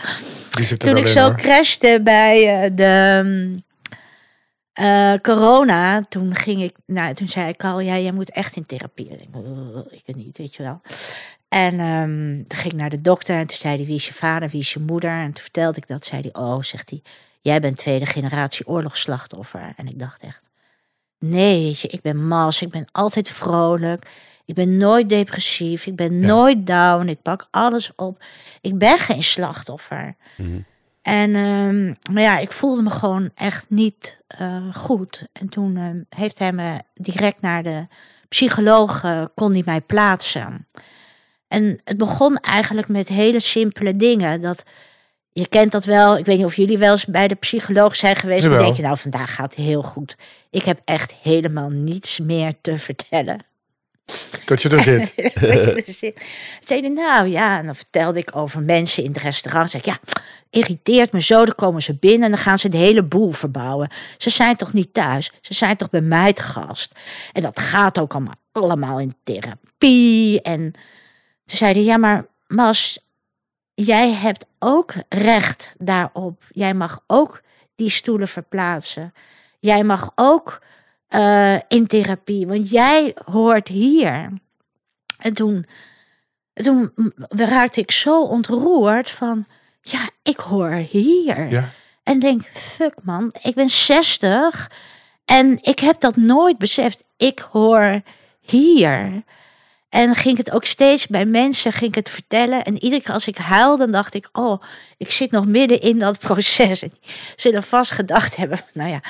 toen ik zo crashte bij eh, de mm, eh, corona, toen ging ik, nou, toen zei ik al, ja, jij moet echt in therapie. Ik, denk, "Oh, ik niet, weet je wel. En ehm, toen ging ik naar de dokter en toen zei hij, wie is je vader, wie is je moeder? En toen vertelde ik dat, zei hij, oh, zegt hij, jij bent tweede generatie oorlogsslachtoffer. En ik dacht echt, nee, weet je, ik ben mas, ik ben altijd vrolijk. Ik ben nooit depressief, ik ben Ja. nooit down, ik pak alles op. Ik ben geen slachtoffer. Mhm. En ehm, maar ja, ik voelde me gewoon echt niet eh, goed. En toen ehm, heeft hij me direct naar de psycholoog, eh, kon hij mij plaatsen. En het begon eigenlijk met hele simpele dingen. Dat, je kent dat wel, ik weet niet of jullie wel eens bij de psycholoog zijn geweest. Dan denk je nou, vandaag gaat heel goed. Ik heb echt helemaal niets meer te vertellen. Tot je er zit. Dat je er zit. Zei hij, nou ja, en dan vertelde ik over mensen in het restaurant. Zeg ik, ja, irriteert me zo. Dan komen ze binnen en dan gaan ze de hele boel verbouwen. Ze zijn toch niet thuis? Ze zijn toch bij mij te gast? En dat gaat ook allemaal, allemaal in therapie. En ze zeiden, ja, maar Mas, jij hebt ook recht daarop. Jij mag ook die stoelen verplaatsen. Jij mag ook eh, in therapie, want jij hoort hier. En toen, toen raakte ik zo ontroerd van, ja, ik hoor hier. Ja. En denk, fuck man, ik ben 60 en ik heb dat nooit beseft. Ik hoor hier. En ging het ook steeds bij mensen, ging ik het vertellen. En iedere keer als ik huilde, dan dacht ik, oh, ik zit nog midden in dat proces. En die zullen vast gedacht hebben, nou ja,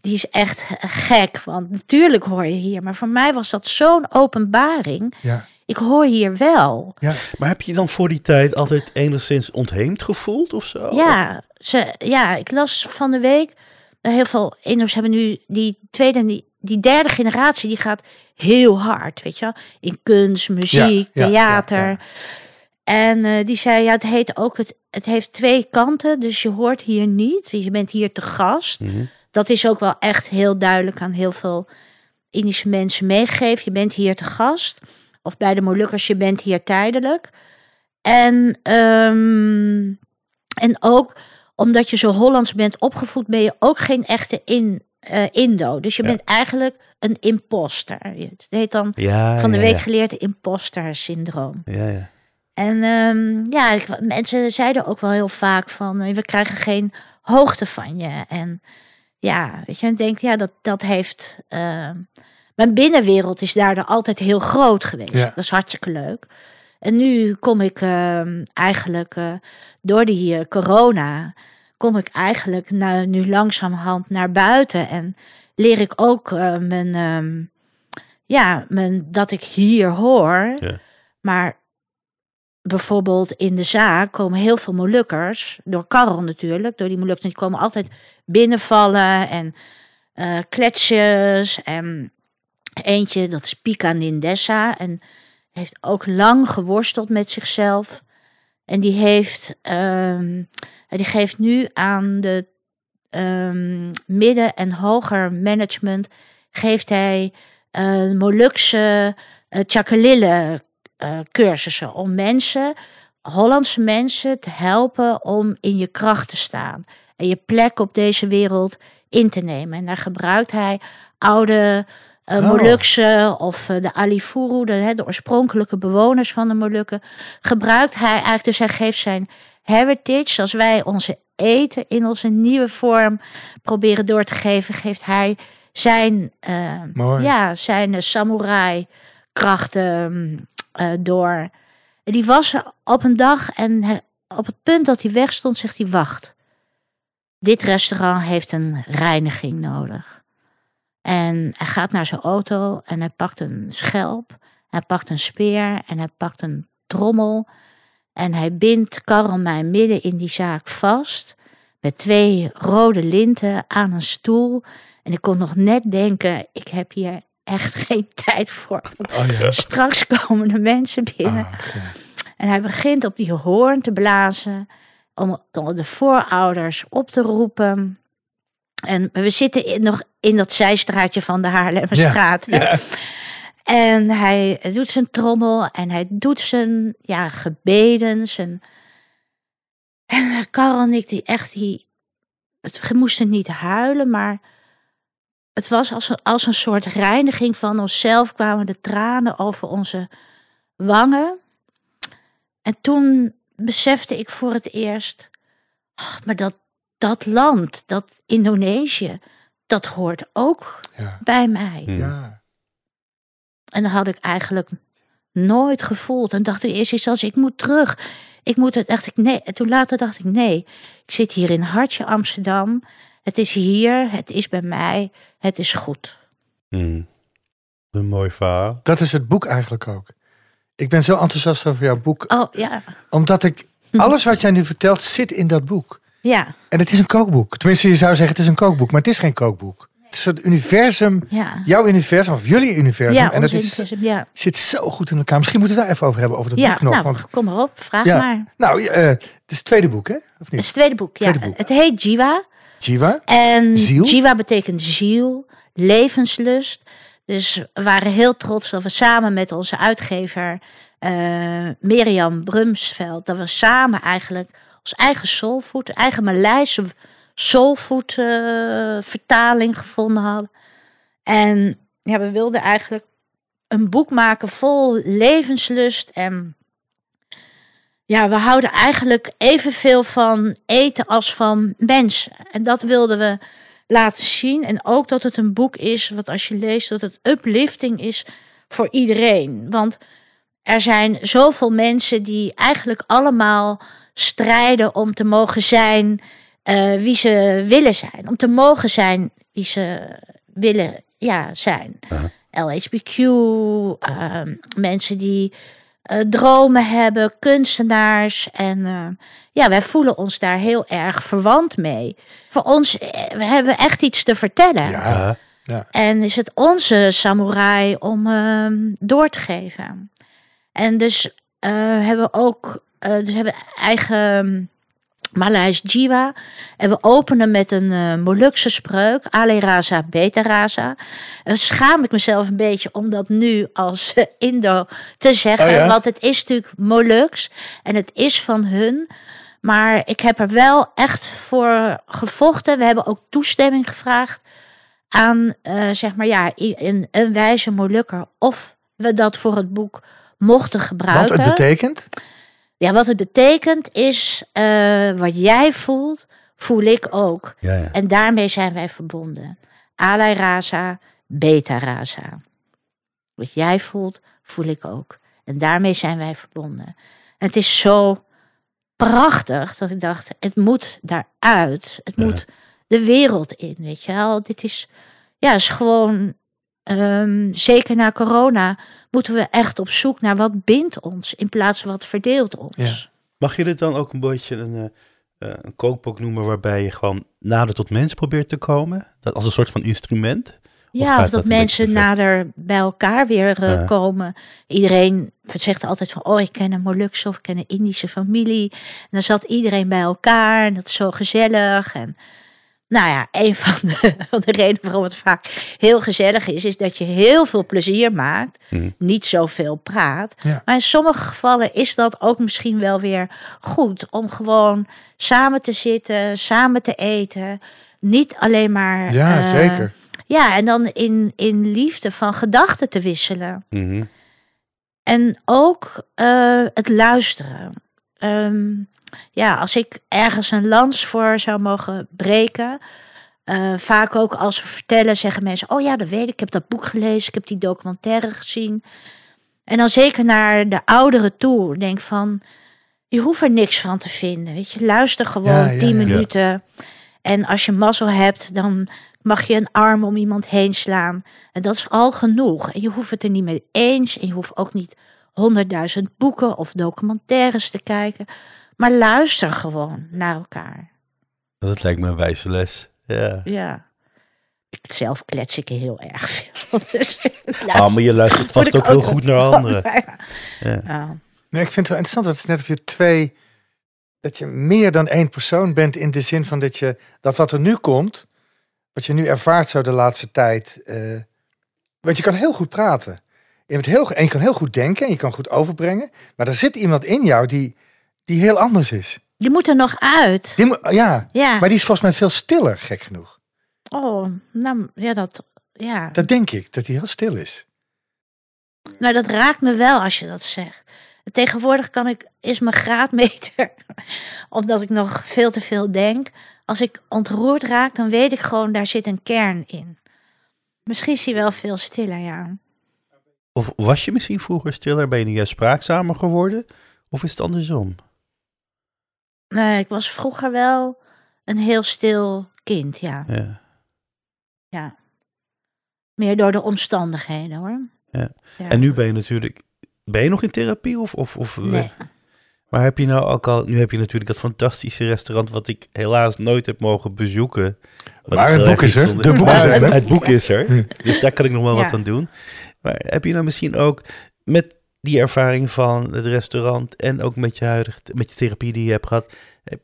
die is echt gek. Want natuurlijk hoor je hier. Maar voor mij was dat zo'n openbaring. Ja. Ik hoor hier wel. Ja. Maar heb je dan voor die tijd altijd enigszins ontheemd gevoeld of zo? Ja, ze, ja, ik las van de week. eh, Heel veel Indo's hebben nu die tweede en die, die derde generatie, die gaat heel hard, weet je wel. In kunst, muziek, Ja, theater. ja, ja. En eh, die zei, ja, het heet ook, het, het heeft twee kanten, dus je hoort hier niet. Je bent hier te gast. Mhm. Dat is ook wel echt heel duidelijk aan heel veel Indische mensen meegegeven. Je bent hier te gast. Of bij de Molukkers, je bent hier tijdelijk. En, ehm, en ook omdat je zo Hollands bent opgevoed, ben je ook geen echte in, eh, Indo. Dus je Ja. bent eigenlijk een imposter. Het heet dan Ja, van de ja, week geleerd imposter syndroom. Ja, ja. En ehm, ja, ik, mensen zeiden ook wel heel vaak van eh, we krijgen geen hoogte van je. En ja, weet je, en denk ja, dat, dat heeft. ehm, mijn binnenwereld is daardoor altijd heel groot geweest. Dat is hartstikke leuk. En nu kom ik ehm, eigenlijk eh, door die corona, kom ik eigenlijk nou, nu langzamerhand naar buiten. En leer ik ook eh, mijn, ehm, ja, mijn, dat ik hier hoor. Ja. Maar bijvoorbeeld in de zaak komen heel veel Molukkers, door Karel natuurlijk, door die Molukkers, die komen altijd binnenvallen en eh kletsjes. En eentje, dat is Pika Nindessa, en heeft ook lang geworsteld met zichzelf. En die heeft, ehm, die geeft nu aan de ehm, midden- en hoger management, geeft hij eh Molukse uh, Chakalille eh, cursussen om mensen, Hollandse mensen, te helpen om in je kracht te staan en je plek op deze wereld in te nemen. En daar gebruikt hij oude Oh. Molukse of eh, de Alifuru, de, de oorspronkelijke bewoners van de Molukken, gebruikt hij eigenlijk. Dus hij geeft zijn heritage, zoals wij onze eten in onze nieuwe vorm proberen door te geven, geeft hij zijn, eh, Mooi. ja, zijn eh, samurai krachten eh, door. En die was op een dag en op het punt dat hij wegstond, zegt hij: Wacht, dit restaurant heeft een reiniging nodig. En hij gaat naar zijn auto en hij pakt een schelp, hij pakt een speer en hij pakt een trommel. En hij bindt Karel mij midden in die zaak vast met twee rode linten aan een stoel. En ik kon nog net denken, ik heb hier echt geen tijd voor. Want Oh ja. Straks komen de mensen binnen. Ah. En hij begint op die hoorn te blazen. Om, om de voorouders op te roepen. En we zitten in, nog in dat zijstraatje van de Haarlemmerstraat. Ja. En hij doet zijn trommel en hij doet zijn ja, gebeden. Zijn... En Karel en ik, die echt, die, het, moesten niet huilen, maar het was als een, als een soort reiniging van onszelf. Kwamen de tranen over onze wangen. En toen besefte ik voor het eerst, ach, maar dat, dat land, dat Indonesië, dat hoort ook Ja. bij mij. Ja. En dat had ik eigenlijk nooit gevoeld. En dacht ik eerst instantie, ik moet terug. Ik moet het, dacht ik, nee. En toen later dacht ik, nee. Ik zit hier in Hartje Amsterdam. Het is hier, het is bij mij, het is goed. Hm. Een mooi verhaal. Dat is het boek eigenlijk ook. Ik ben zo enthousiast over jouw boek. Oh ja, Omdat ik, alles wat jij nu vertelt zit in dat boek. Ja, En het is een kookboek. Tenminste, je zou zeggen het is een kookboek, maar het is geen kookboek. Het is het universum, ja. jouw universum, of jullie universum. Ja, en dat is, ja. zit zo goed in elkaar. Misschien moeten we het daar even over hebben, over dat boek nog. nou, want, kom maar op, vraag maar. nou, eh, het is het tweede boek, hè? Of Het niet? is het tweede boek, ja. Boek. Het heet Jiwa. Jiwa? En Ziel? Jiwa betekent ziel, levenslust. Dus we waren heel trots dat we samen met onze uitgever eh Mirjam Brumsveld, dat we samen eigenlijk ons eigen soulfood, eigen Maleise soulfood eh, vertaling gevonden hadden. En ja, we wilden eigenlijk een boek maken vol levenslust en ja, we houden eigenlijk evenveel van eten als van mensen. En dat wilden we laten zien. En ook dat het een boek is, wat als je leest, dat het uplifting is voor iedereen. Want er zijn zoveel mensen die eigenlijk allemaal strijden om te mogen zijn eh, wie ze willen zijn. Om te mogen zijn wie ze willen ja, zijn. Aha. LHBQ, ehm, mensen die eh, dromen hebben, kunstenaars. En eh, ja, wij voelen ons daar heel erg verwant mee. Voor ons, we hebben echt iets te vertellen. Ja. Ja. En is het onze samurai om ehm, door te geven. En dus eh, hebben we ook eh, dus hebben we eigen um, Malays Jiwa. En we openen met een eh, Molukse spreuk. Ale Raza, Beta Raza. En schaam ik mezelf een beetje om dat nu als eh, Indo te zeggen. Oh ja? Want het is natuurlijk Moluks. En het is van hun. Maar ik heb er wel echt voor gevochten. We hebben ook toestemming gevraagd aan, zeg maar, ja, een, een wijze Molukker. Of we dat voor het boek mochten gebruiken. het betekent? Ja, wat het betekent is, wat jij voelt, voel ik ook. Ja, ja. En daarmee zijn wij verbonden. Alai Raza, Beta Raza. Wat jij voelt, voel ik ook. En daarmee zijn wij verbonden. En het is zo prachtig dat ik dacht, het moet daaruit. Het Ja. moet de wereld in, weet je wel. Dit is, ja, is gewoon, ehm, zeker na corona, moeten we echt op zoek naar wat bindt ons in plaats van wat verdeelt ons. Ja. Mag je dit dan ook een beetje een, eh, een kookboek noemen waarbij je gewoon nader tot mensen probeert te komen? Dat als een soort van instrument? Ja, of dat mensen nader bij elkaar weer eh, Ja. komen. Iedereen zegt altijd van, oh, ik ken een Molukse of ik ken een Indische familie. En dan zat iedereen bij elkaar en dat is zo gezellig. En nou ja, een van de, van de redenen waarom het vaak heel gezellig is, is dat je heel veel plezier maakt, Mhm. niet zoveel praat. Ja. Maar in sommige gevallen is dat ook misschien wel weer goed om gewoon samen te zitten, samen te eten. Niet alleen maar. Ja, eh, zeker. ja, en dan in, in liefde van gedachten te wisselen. Mhm. En ook eh, het luisteren. Ehm, ja, als ik ergens een lans voor zou mogen breken. eh, vaak ook als we vertellen, zeggen mensen: Oh ja, dat weet ik. Ik heb dat boek gelezen. Ik heb die documentaire gezien. En dan zeker naar de ouderen toe. Denk van: Je hoeft er niks van te vinden. Weet je, luister gewoon Ja, ja, 10 ja. minuten. En als je mazzel hebt, dan mag je een arm om iemand heen slaan. En dat is al genoeg. En je hoeft het er niet mee eens. En je hoeft ook niet honderdduizend boeken of documentaires te kijken. Maar luister gewoon naar elkaar. Dat lijkt me een wijze les. Ja. Ja. Ik, zelf klets ik heel erg veel. Dus, Ah, maar je luistert vast ook heel goed naar anderen. Ja. Ja. Ja. Nee, ik vind het wel interessant. Dat het is net of je twee. Dat je meer dan één persoon bent in de zin van dat je. Dat wat er nu komt. Wat je nu ervaart zo de laatste tijd. eh, want je kan heel goed praten. Je bent heel, en je kan heel goed denken. En je kan goed overbrengen. Maar er zit iemand in jou die, die heel anders is. Je moet er nog uit. Die, moet- ja, Ja. maar die is volgens mij veel stiller, gek genoeg. Oh, nou, ja, dat, ja. Dat denk ik, dat hij heel stil is. Nou, dat raakt me wel als je dat zegt. Tegenwoordig kan ik, is mijn graadmeter, omdat ik nog veel te veel denk. Als ik ontroerd raak, dan weet ik gewoon, daar zit een kern in. Misschien is hij wel veel stiller, ja. Of was je misschien vroeger stiller? Ben je nu juist spraakzamer geworden? Of is het andersom? Nee, ik was vroeger wel een heel stil kind, ja. Ja. ja. Meer door de omstandigheden, hoor. Ja. Ja. En nu ben je natuurlijk... Ben je nog in therapie? Of, of, of, Nee. Maar heb je nou ook al... Nu heb je natuurlijk dat fantastische restaurant... wat ik helaas nooit heb mogen bezoeken. Wat Maar het boek is er. De zijn het, er. het boek is er. Dus daar kan ik nog wel Ja. wat aan doen. Maar heb je nou misschien ook met die ervaring van het restaurant... en ook met je huidige... met je therapie die je hebt gehad...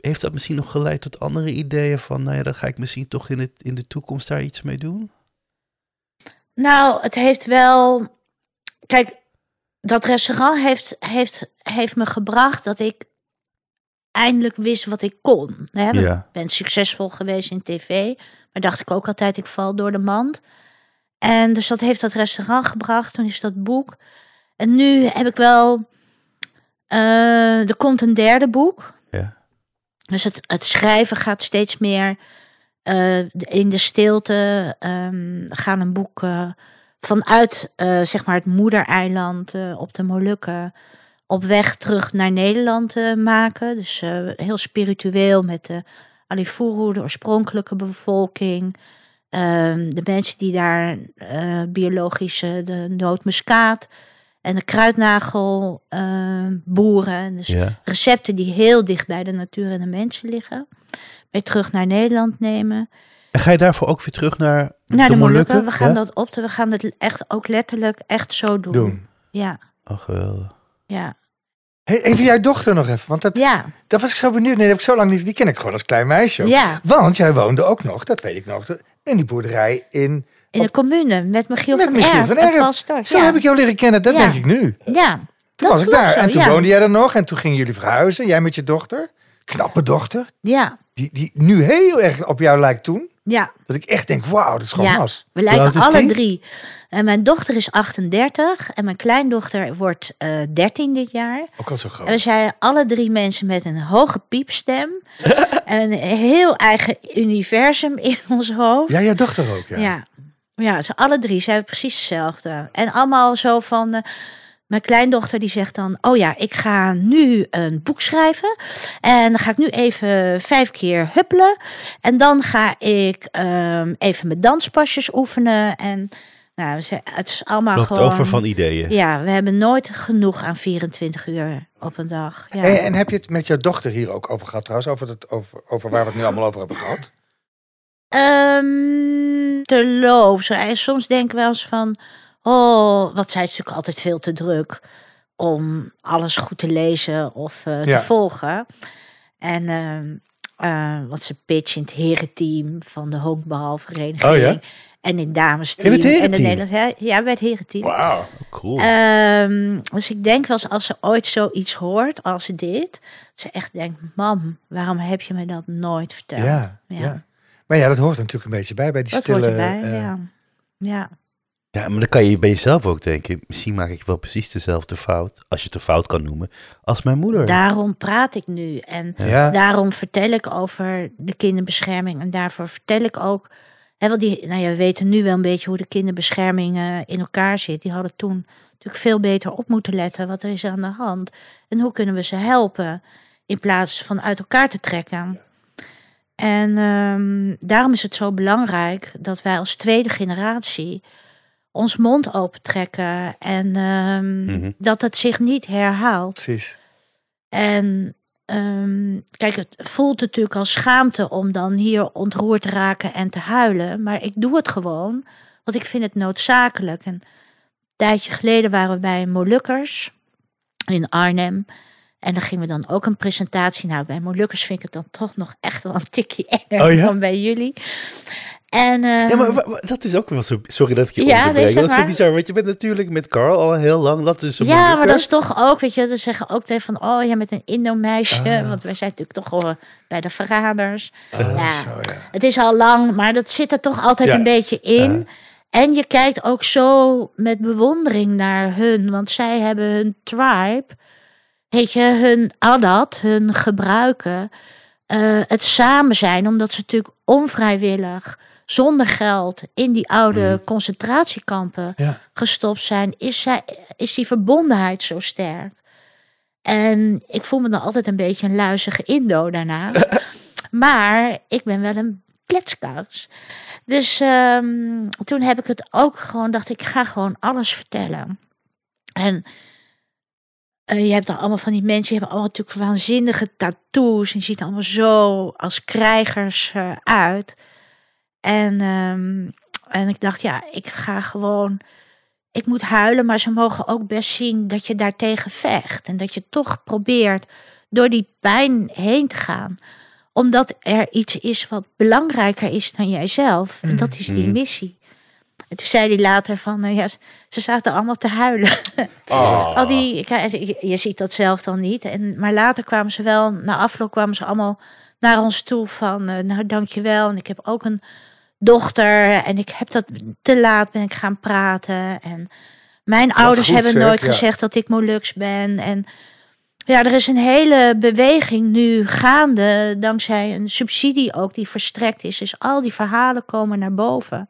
heeft dat misschien nog geleid tot andere ideeën van... nou ja, dat ga ik misschien toch in, het, in de toekomst daar iets mee doen? Nou, het heeft wel. Kijk, dat restaurant heeft, heeft, heeft me gebracht dat ik eindelijk wist wat ik kon. Hè? Ik ben succesvol geweest in tv, maar dacht ik ook altijd, ik val door de mand. En dus dat heeft dat restaurant gebracht, toen is dat boek. En nu heb ik wel. eh, er komt een derde boek. Ja. Dus het, het schrijven gaat steeds meer eh, in de stilte. ehm gaan een boek eh, vanuit zeg maar het moedereiland op de Molukken op weg terug naar Nederland maken. Dus heel spiritueel met de Alifuru, de oorspronkelijke bevolking. Ehm, de mensen die daar biologische, de nootmuskaat en de kruidnagel eh, boeren. Dus Ja. recepten die heel dicht bij de natuur en de mensen liggen. Weer terug naar Nederland nemen. En ga je daarvoor ook weer terug naar, Naar de, Molukken. We gaan Ja? dat op. We gaan het echt ook letterlijk echt zo doen. doen. Ja, Oh, geweldig. ja, Hey, even jouw dochter nog even, want dat, ja, dat was ik zo benieuwd. Nee, dat heb ik zo lang niet. Die ken ik gewoon als klein meisje. ook. ja. Want jij woonde ook nog, dat weet ik nog, in die boerderij in. In de commune met Michiel Met van Michiel van Stork. Zo ja. heb ik jou leren kennen, dat Ja. denk ik nu. Ja, Toen dat was ik daar zo, en toen ja. woonde jij er nog en toen gingen jullie verhuizen. Jij met je dochter, knappe dochter, Ja, die, die nu heel erg op jou lijkt toen. ja. Dat ik echt denk, wauw, dat is gewoon Ja. mas. We lijken alle drie. En mijn dochter is 38 en mijn kleindochter wordt eh 13 dit jaar. Ook al zo En we groot. zijn alle drie mensen met een hoge piepstem. en een heel eigen universum in ons hoofd. Ja, jouw dochter ook, ja. Ja, ja. ze alle drie zijn precies hetzelfde. En allemaal zo van. eh, mijn kleindochter die zegt dan: Oh ja, ik ga nu een boek schrijven. En dan ga ik nu even vijf keer huppelen. En dan ga ik ehm, even mijn danspasjes oefenen. En nou, ze- het is allemaal Loopt gewoon. over van ideeën. Ja, we hebben nooit genoeg aan 24 uur op een dag. Ja. En, en heb je het met jouw dochter hier ook over gehad trouwens? Over, het, over, over waar we het nu allemaal over hebben gehad? Ehm terloops. En soms denk ik wel eens van... Oh, wat zij is natuurlijk altijd veel te druk om alles goed te lezen of eh, Ja. te volgen. En ehm eh, wat ze pitchen in het herenteam van de honkbalvereniging. Oh ja? En in damesteam. In het en de? Nederlands, ja, bij het herenteam. Wauw. Cool. Ehm, dus ik denk wel eens als ze ooit zoiets hoort als dit, dat ze echt denkt, mam, waarom heb je me dat nooit verteld? Ja, ja. Ja. Maar ja, dat hoort er natuurlijk een beetje bij, bij die dat stille... hoort erbij, eh, ja. Ja, Ja, maar dan kan je bij jezelf ook denken, misschien maak ik wel precies dezelfde fout, als je het een fout kan noemen, als mijn moeder. daarom praat ik nu en Ja, daarom vertel ik over de kinderbescherming en daarvoor vertel ik ook, hè, want die, nou ja, we weten nu wel een beetje hoe de kinderbescherming eh, in elkaar zit. Die hadden toen natuurlijk veel beter op moeten letten wat er is aan de hand en hoe kunnen we ze helpen in plaats van uit elkaar te trekken. En ehm, daarom is het zo belangrijk dat wij als tweede generatie ons mond opentrekken en ehm, Mhm. dat het zich niet herhaalt. precies. En ehm, kijk, het voelt natuurlijk als schaamte om dan hier ontroerd te raken en te huilen. Maar ik doe het gewoon, want ik vind het noodzakelijk. En een tijdje geleden waren we bij Molukkers in Arnhem. En dan gingen we dan ook een presentatie. Nou, bij Molukkers vind ik het dan toch nog echt wel een tikje enger Oh ja? dan bij jullie. En, ehm, Ja, maar dat is ook wel zo. Sorry dat ik je Ja, onderbreek. Dat is zo bizar, want je bent natuurlijk met Carl al heel lang. Dat is een Ja, maar dat is toch ook, weet je, ze zeggen ook tegen van, oh ja, met een Indo-meisje. Ah. Want wij zijn natuurlijk toch wel bij de verraders. Oh, Ja. zo, ja. Het is al lang, maar dat zit er toch altijd Ja. een beetje in. En je kijkt ook zo met bewondering naar hun, want zij hebben hun tribe, weet je, hun adat, hun gebruiken, eh, het samen zijn, omdat ze natuurlijk onvrijwillig, zonder geld, in die oude concentratiekampen Ja. gestopt zijn, is, zij, is die verbondenheid zo sterk. En ik voel me dan altijd een beetje een luizige Indo daarnaast. maar ik ben wel een kletskous. Dus ehm, toen heb ik het ook gewoon, dacht ik, ga gewoon alles vertellen. En eh, je hebt dan allemaal van die mensen, die hebben allemaal natuurlijk waanzinnige tattoos. En ziet er allemaal zo als krijgers eh, uit. En, ehm, en ik dacht, ja, ik ga gewoon ik moet huilen, maar ze mogen ook best zien dat je daartegen vecht. En dat je toch probeert door die pijn heen te gaan. Omdat er iets is wat belangrijker is dan jijzelf. En dat is die Mhm. missie. En toen zei hij later van, nou ja, ze- zaten allemaal te huilen. Oh. Al die, je, ziet dat zelf dan niet. En, maar later kwamen ze wel, na afloop kwamen ze allemaal naar ons toe van, eh, nou dankjewel. En ik heb ook een dochter en ik heb dat te laat ben ik gaan praten. En mijn ouders hebben zeg, nooit ja. gezegd dat ik Molux ben. En ja, er is een hele beweging nu gaande, dankzij een subsidie ook die verstrekt is. Dus al die verhalen komen naar boven.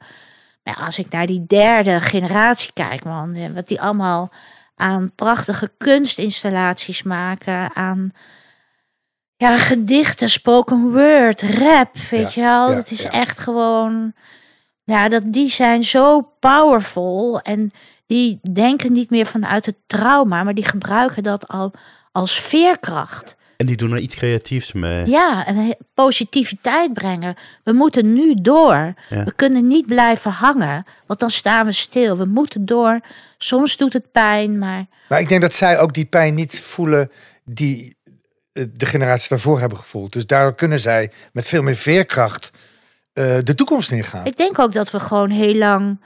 Maar als ik naar die derde generatie kijk, man, eh, wat die allemaal aan prachtige kunstinstallaties maken, aan ja, gedichten, spoken word, rap, weet je wel. ja, dat is ja. echt gewoon Ja, dat die zijn zo powerful en die denken niet meer vanuit het trauma, maar die gebruiken dat al als veerkracht. En die doen er iets creatiefs mee. Ja, en positiviteit brengen. We moeten nu door. Ja. We kunnen niet blijven hangen, want dan staan we stil. We moeten door. Soms doet het pijn, maar Maar ik denk dat zij ook die pijn niet voelen die eh, de generaties daarvoor hebben gevoeld. Dus daardoor kunnen zij met veel meer veerkracht eh, de toekomst ingaan. ik denk ook dat we gewoon heel lang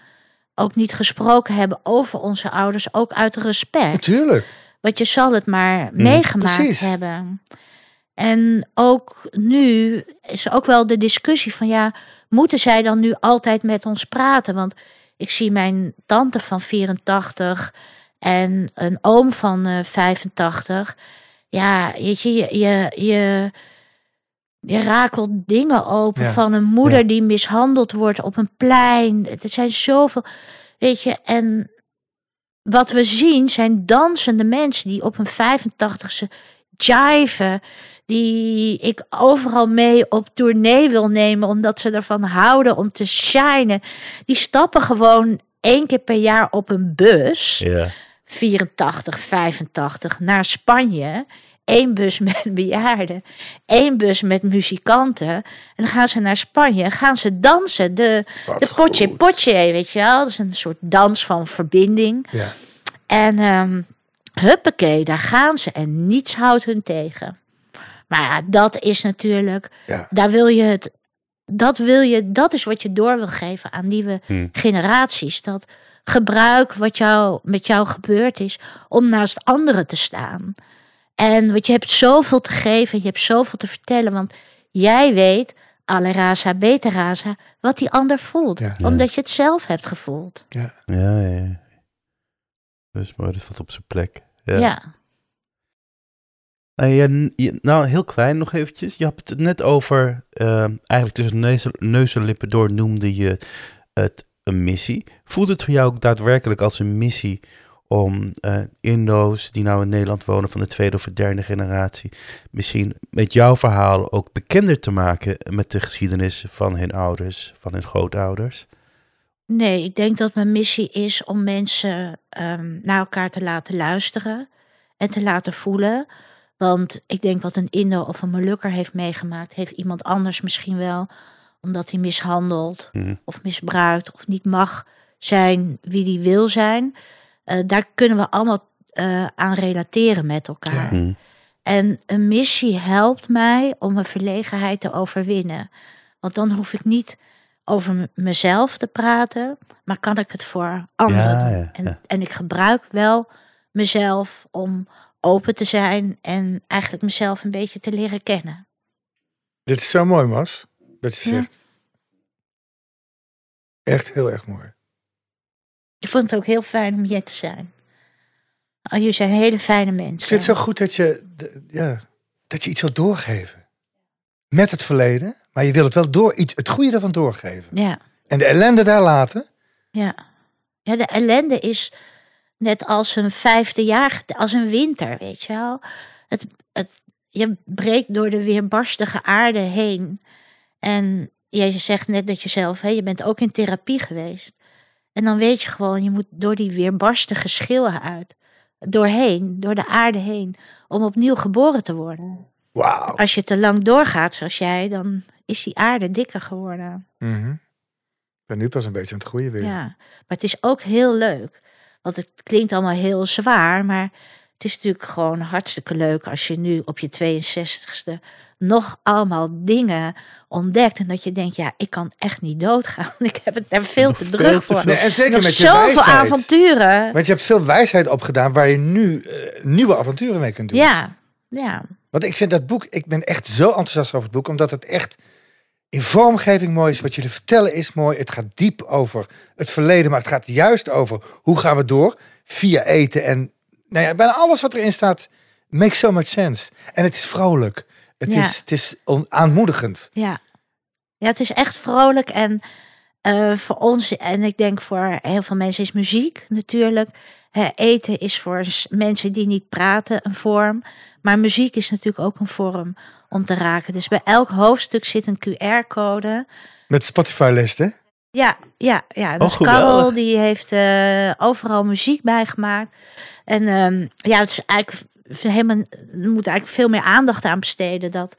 ook niet gesproken hebben over onze ouders, ook uit respect. Natuurlijk. Want je zal het maar meegemaakt precies. hebben. En ook nu is ook wel de discussie van ja, moeten zij dan nu altijd met ons praten? Want ik zie mijn tante van 84 en een oom van eh 85. Ja, weet je, je, je, je, je rakelt dingen open Ja, van een moeder ja. die mishandeld wordt op een plein. Er zijn zoveel, weet je, en wat we zien zijn dansende mensen die op een 85ste jiven. Die ik overal mee op tournee wil nemen, omdat ze ervan houden om te shinen. Die stappen gewoon één keer per jaar op een bus. Ja. 84, 85 naar Spanje. Eén bus met bejaarden, één bus met muzikanten. En dan gaan ze naar Spanje, gaan ze dansen. De, Wat de potje goed. potje, weet je wel. Dat is een soort dans van verbinding. Ja. En ehm huppakee, daar gaan ze en niets houdt hun tegen. Maar ja, dat is natuurlijk, Ja. daar wil je het, dat wil je, dat is wat je door wil geven aan nieuwe Hm. generaties. Dat gebruik wat jou, met jou gebeurd is om naast anderen te staan. En want je hebt zoveel te geven, je hebt zoveel te vertellen, want jij weet, alle raza, beta raza, wat die ander voelt. Ja. Omdat je het zelf hebt gevoeld. Ja, ja, ja. Dat is mooi, dat valt op zijn plek. Ja. ja. Nou, je- je- nou, heel klein nog eventjes. Je had het net over, eh, eigenlijk tussen neus, neus en lippen door noemde je het een missie. Voelt het voor jou ook daadwerkelijk als een missie om eh Indo's die nou in Nederland wonen van de tweede of de derde generatie, misschien met jouw verhaal ook bekender te maken met de geschiedenis van hun ouders, van hun grootouders? Nee, ik denk dat mijn missie is om mensen ehm, naar elkaar te laten luisteren en te laten voelen. Want ik denk wat een Indo of een Molukker heeft meegemaakt, heeft iemand anders misschien wel, omdat hij mishandeld Mhm. of misbruikt of niet mag zijn wie die wil zijn. Eh, daar kunnen we allemaal eh, aan relateren met elkaar. Mhm. En een missie helpt mij om mijn verlegenheid te overwinnen. Want dan hoef ik niet over mezelf te praten, maar kan ik het voor anderen Ja, doen. ja, en, en ik gebruik wel mezelf om open te zijn en eigenlijk mezelf een beetje te leren kennen. Dit is zo mooi, Mas. Wat je Ja. zegt. Echt heel erg mooi. Ik vond het ook heel fijn om hier te zijn. Oh, jullie zijn hele fijne mensen. Ik vind het zo goed dat je, ja, dat je iets wilt doorgeven. Met het verleden, maar je wil het wel door, iets, het goede ervan doorgeven. Ja, En de ellende daar laten. ja. Ja, de ellende is net als een vijfde jaar, als een winter, weet je wel. Het, het, je breekt door de weerbarstige aarde heen. En jij zegt net dat je zelf, hè, je bent ook in therapie geweest. En dan weet je gewoon, je moet door die weerbarstige schillen uit. Doorheen, door de aarde heen. Om opnieuw geboren te worden. Wauw. Als je te lang doorgaat zoals jij, dan is die aarde dikker geworden. Mhm. Ik ben nu pas een beetje aan het groeien weer. Ja, maar het is ook heel leuk. Want het klinkt allemaal heel zwaar, maar het is natuurlijk gewoon hartstikke leuk als je nu op je 62ste nog allemaal dingen ontdekt. En dat je denkt, ja, ik kan echt niet doodgaan. Ik heb het daar veel te druk veel te voor. Nee, en zeker Nog met je zoveel wijsheid. avonturen. Want je hebt veel wijsheid opgedaan waar je nu eh, nieuwe avonturen mee kunt doen. Ja, ja, Want ik vind dat boek, ik ben echt zo enthousiast over het boek, omdat het echt in vormgeving mooi is. Wat jullie vertellen is mooi. Het gaat diep over het verleden, maar het gaat juist over hoe gaan we door via eten. En nou ja, bijna alles wat erin staat makes so much sense. En het is vrolijk. Het Ja. is, het is aanmoedigend. ja. Ja, het is echt vrolijk en eh, voor ons, en ik denk voor heel veel mensen is muziek natuurlijk. Hè, eten is voor mensen die niet praten een vorm. Maar muziek is natuurlijk ook een vorm om te raken. Dus bij elk hoofdstuk zit een QR-code. Met Spotify-list, hè? Ja, ja, ja. Dus Oh, geweldig. Karel die heeft eh, overal muziek bijgemaakt. En ehm, ja, het is eigenlijk helemaal, er moet eigenlijk veel meer aandacht aan besteden. Dat,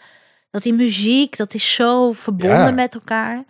dat die muziek, dat is zo verbonden Ja. met elkaar.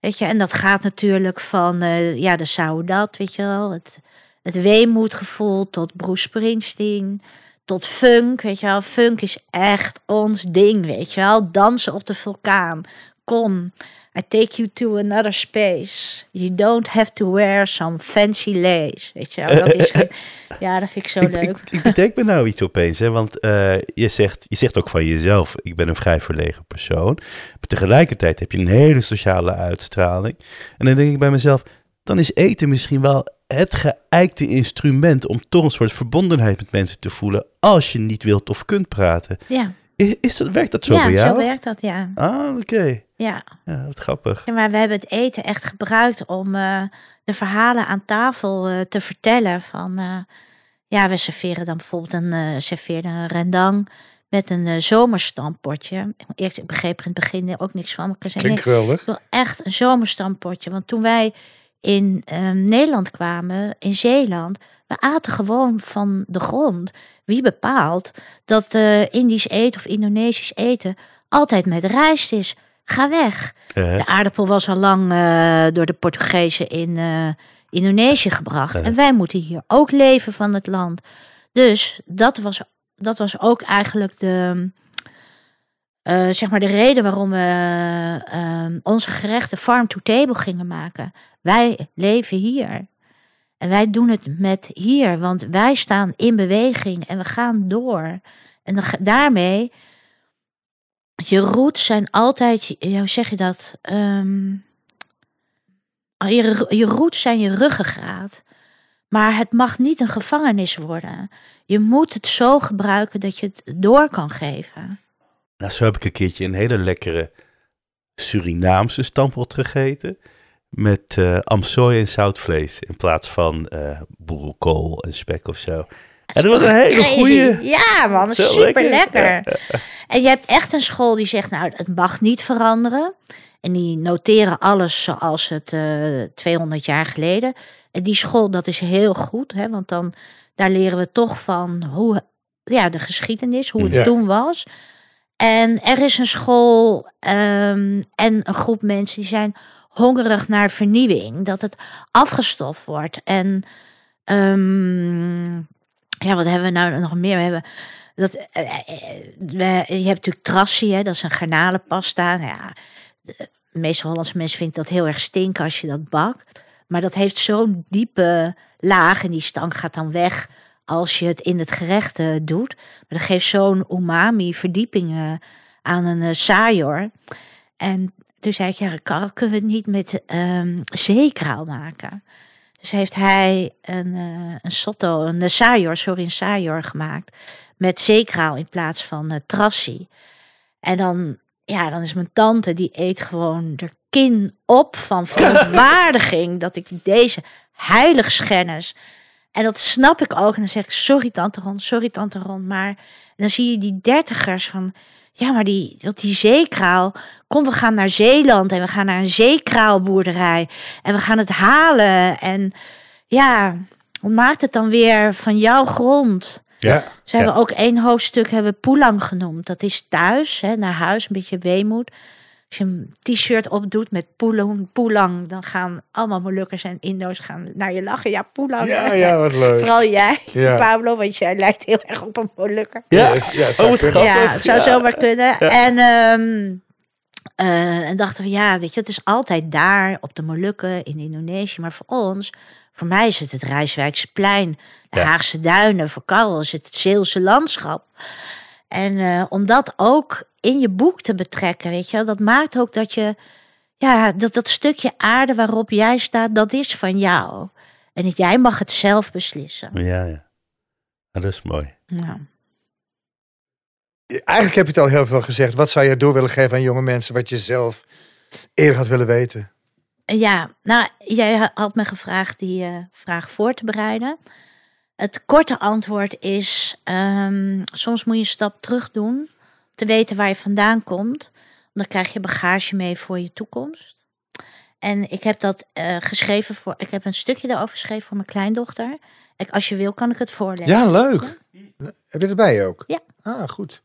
Weet je, en dat gaat natuurlijk van, eh, ja, de Saudat, weet je wel. Het, het weemoedgevoel tot Bruce Springsteen. Tot funk, weet je wel. Funk is echt ons ding, weet je wel. Dansen op de vulkaan. Kom, I take you to another space. You don't have to wear some fancy lace. Weet je dat is Ja, dat vind ik zo Ik, leuk. ik, ik bedenk me nou iets opeens, hè? want eh, je, zegt, je zegt ook van jezelf, ik ben een vrij verlegen persoon. Maar tegelijkertijd heb je een hele sociale uitstraling. En dan denk ik bij mezelf, dan is eten misschien wel het geëikte instrument om toch een soort verbondenheid met mensen te voelen als je niet wilt of kunt praten. Ja, Is, is dat, werkt dat zo ja bij zo jou? werkt dat, ja. Ah, oké. ja. Ja, wat grappig. Ja, maar we hebben het eten echt gebruikt om eh, de verhalen aan tafel eh, te vertellen. Van, eh, ja, we serveren dan bijvoorbeeld een, eh serveerden een rendang met een zomerstampotje. Eerst, ik begreep er in het begin ook niks van. Maar ik zei, Klinkt nee, geweldig. ik wil echt een zomerstampotje. Want toen wij in ehm, Nederland kwamen, in Zeeland, we aten gewoon van de grond. Wie bepaalt dat eh Indisch eten of Indonesisch eten altijd met rijst is? Ga weg. De aardappel was al lang eh, door de Portugezen in eh, Indonesië gebracht. En wij moeten hier ook leven van het land. Dus dat was, dat was ook eigenlijk de, zeg maar de reden waarom we onze gerechten farm to table gingen maken. Wij leven hier. En wij doen het met hier, want wij staan in beweging en we gaan door. En daarmee, je roots zijn altijd, hoe zeg je dat? Ehm, je, je roots zijn je ruggengraat. Maar het mag niet een gevangenis worden. Je moet het zo gebruiken dat je het door kan geven. Nou, zo heb ik een keertje een hele lekkere Surinaamse stampot gegeten. Met eh amsooi en zoutvlees in plaats van eh boerenkool en spek of zo. En dat was een hele goeie. Ja, man, Zo super lekker. lekker. En je hebt echt een school die zegt, nou, het mag niet veranderen. En die noteren alles zoals het eh 200 jaar geleden. En die school, dat is heel goed, hè, want dan daar leren we toch van hoe, ja, de geschiedenis, hoe het Ja. toen was. En er is een school ehm, en een groep mensen die zijn hongerig naar vernieuwing, dat het afgestoft wordt. En ehm, ja, wat hebben we nou nog meer? We hebben dat, eh, eh, we, je hebt natuurlijk trassie, hè, dat is een garnalenpasta. Nou ja, de meeste Hollandse mensen vinden dat heel erg stinken als je dat bakt. Maar dat heeft zo'n diepe laag en die stank gaat dan weg als je het in het gerecht eh, doet. Maar dat geeft zo'n umami verdieping eh, aan een uh. En toen zei ik, ja, Karel, kunnen we het niet met ehm zeekraal maken? Dus heeft hij een, uh, een sotto, een sajor, sorry, een sajor gemaakt. Met zeekraal in plaats van uh, trassie. En dan, ja, dan is mijn tante, die eet gewoon de kin op van verontwaardiging dat ik deze heiligschennis. En dat snap ik ook. En dan zeg ik, sorry tante Ron, sorry tante Ron. Maar en dan zie je die dertigers van, ja, maar die, dat die zeekraal. Kom, we gaan naar Zeeland en we gaan naar een zeekraalboerderij. En we gaan het halen. En ja, wat maakt het dan weer van jouw grond? Ja. Ze hebben ook één hoofdstuk hebben we Poelang genoemd. Dat is thuis, hè, naar huis, een beetje weemoed. Als je een t-shirt opdoet met Poelang, Poelang, dan gaan allemaal Molukkers en Indo's gaan naar je lachen. Ja, Poelang. Ja, ja, wat leuk. Vooral jij, Ja. Pablo, want jij lijkt heel erg op een Molukker. Ja, Ja, het- ja, het zou oh. Ja, het zou Ja. zomaar kunnen. En, ehm, eh, en dachten we, ja, weet je, het is altijd daar op de Molukken in Indonesië. Maar voor ons, voor mij is het het Rijswijksplein, de Ja. Haagse Duinen. Voor Karel is het het Zeelse landschap. En eh, om dat ook in je boek te betrekken, weet je, wel, dat maakt ook dat je, ja, dat, dat stukje aarde waarop jij staat, dat is van jou. En dat jij mag het zelf beslissen. Ja, ja. Dat is mooi. Ja. Eigenlijk heb je het al heel veel gezegd. Wat zou je door willen geven aan jonge mensen wat je zelf eerder had willen weten? Ja, nou, jij had me gevraagd die eh, vraag voor te bereiden. Het korte antwoord is: ehm, soms moet je een stap terug doen. Te weten waar je vandaan komt. Dan krijg je bagage mee voor je toekomst. En ik heb dat eh, geschreven voor. Ik heb een stukje daarover geschreven voor mijn kleindochter. Ik, als je wil, kan ik het voorlezen. Ja, leuk. Heb je erbij ook? Ja. Ah, goed.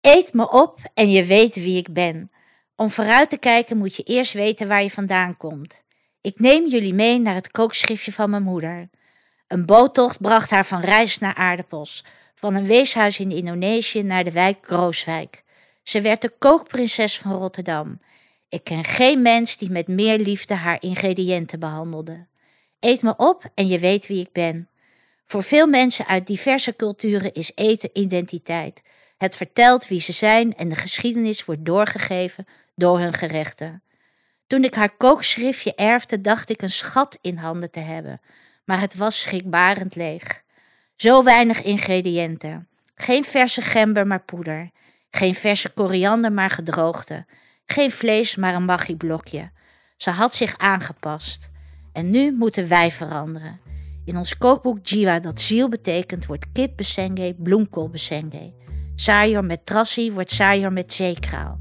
Eet me op en je weet wie ik ben. Om vooruit te kijken moet je eerst weten waar je vandaan komt. Ik neem jullie mee naar het kookschriftje van mijn moeder. Een boottocht bracht haar van rijst naar aardappels, van een weeshuis in Indonesië naar de wijk Krooswijk. Ze werd de kookprinses van Rotterdam. Ik ken geen mens die met meer liefde haar ingrediënten behandelde. Eet me op en je weet wie ik ben. Voor veel mensen uit diverse culturen is eten identiteit. Het vertelt wie ze zijn en de geschiedenis wordt doorgegeven door hun gerechten. Toen ik haar kookschriftje erfde, dacht ik een schat in handen te hebben, maar het was schrikbarend leeg. Zo weinig ingrediënten. Geen verse gember, maar poeder. Geen verse koriander, maar gedroogde. Geen vlees, maar een maggi-blokje. Ze had zich aangepast. En nu moeten wij veranderen. In ons kookboek Jiwa, dat ziel betekent, wordt kip besenge bloemkool besenge. Sajor met trassie wordt sajor met zeekraal.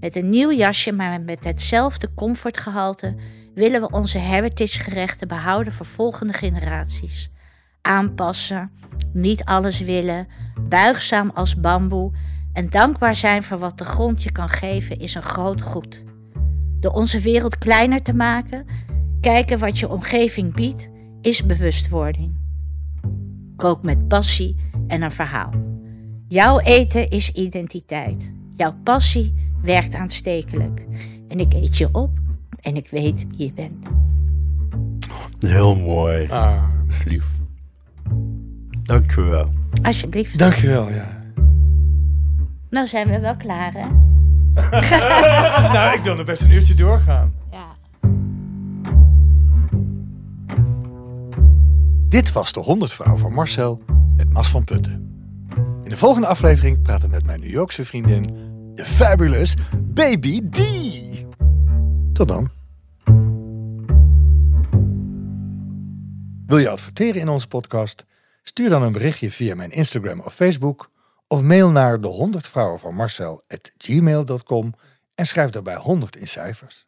Met een nieuw jasje, maar met hetzelfde comfortgehalte, willen we onze heritage gerechten behouden voor volgende generaties. Aanpassen, niet alles willen, buigzaam als bamboe en dankbaar zijn voor wat de grond je kan geven is een groot goed. Door onze wereld kleiner te maken, kijken wat je omgeving biedt, is bewustwording. Kook met passie en een verhaal. Jouw eten is identiteit. Jouw passie werkt aanstekelijk. En ik eet je op en ik weet wie je bent. Heel mooi. Ah, Lief. Dankjewel. Alsjeblieft. dankjewel, ja. Nou zijn we wel klaar, hè? nou, ik wil nog best een uurtje doorgaan. Ja. Dit was de 100 vrouw van Marcel met Mas van Putten. In de volgende aflevering praten we met mijn New Yorkse vriendin, de fabulous Baby D. Tot dan. Wil je adverteren in onze podcast? Stuur dan een berichtje via mijn Instagram of Facebook of mail naar de 100 vrouwen van at gmail.com en schrijf daarbij 100 in cijfers.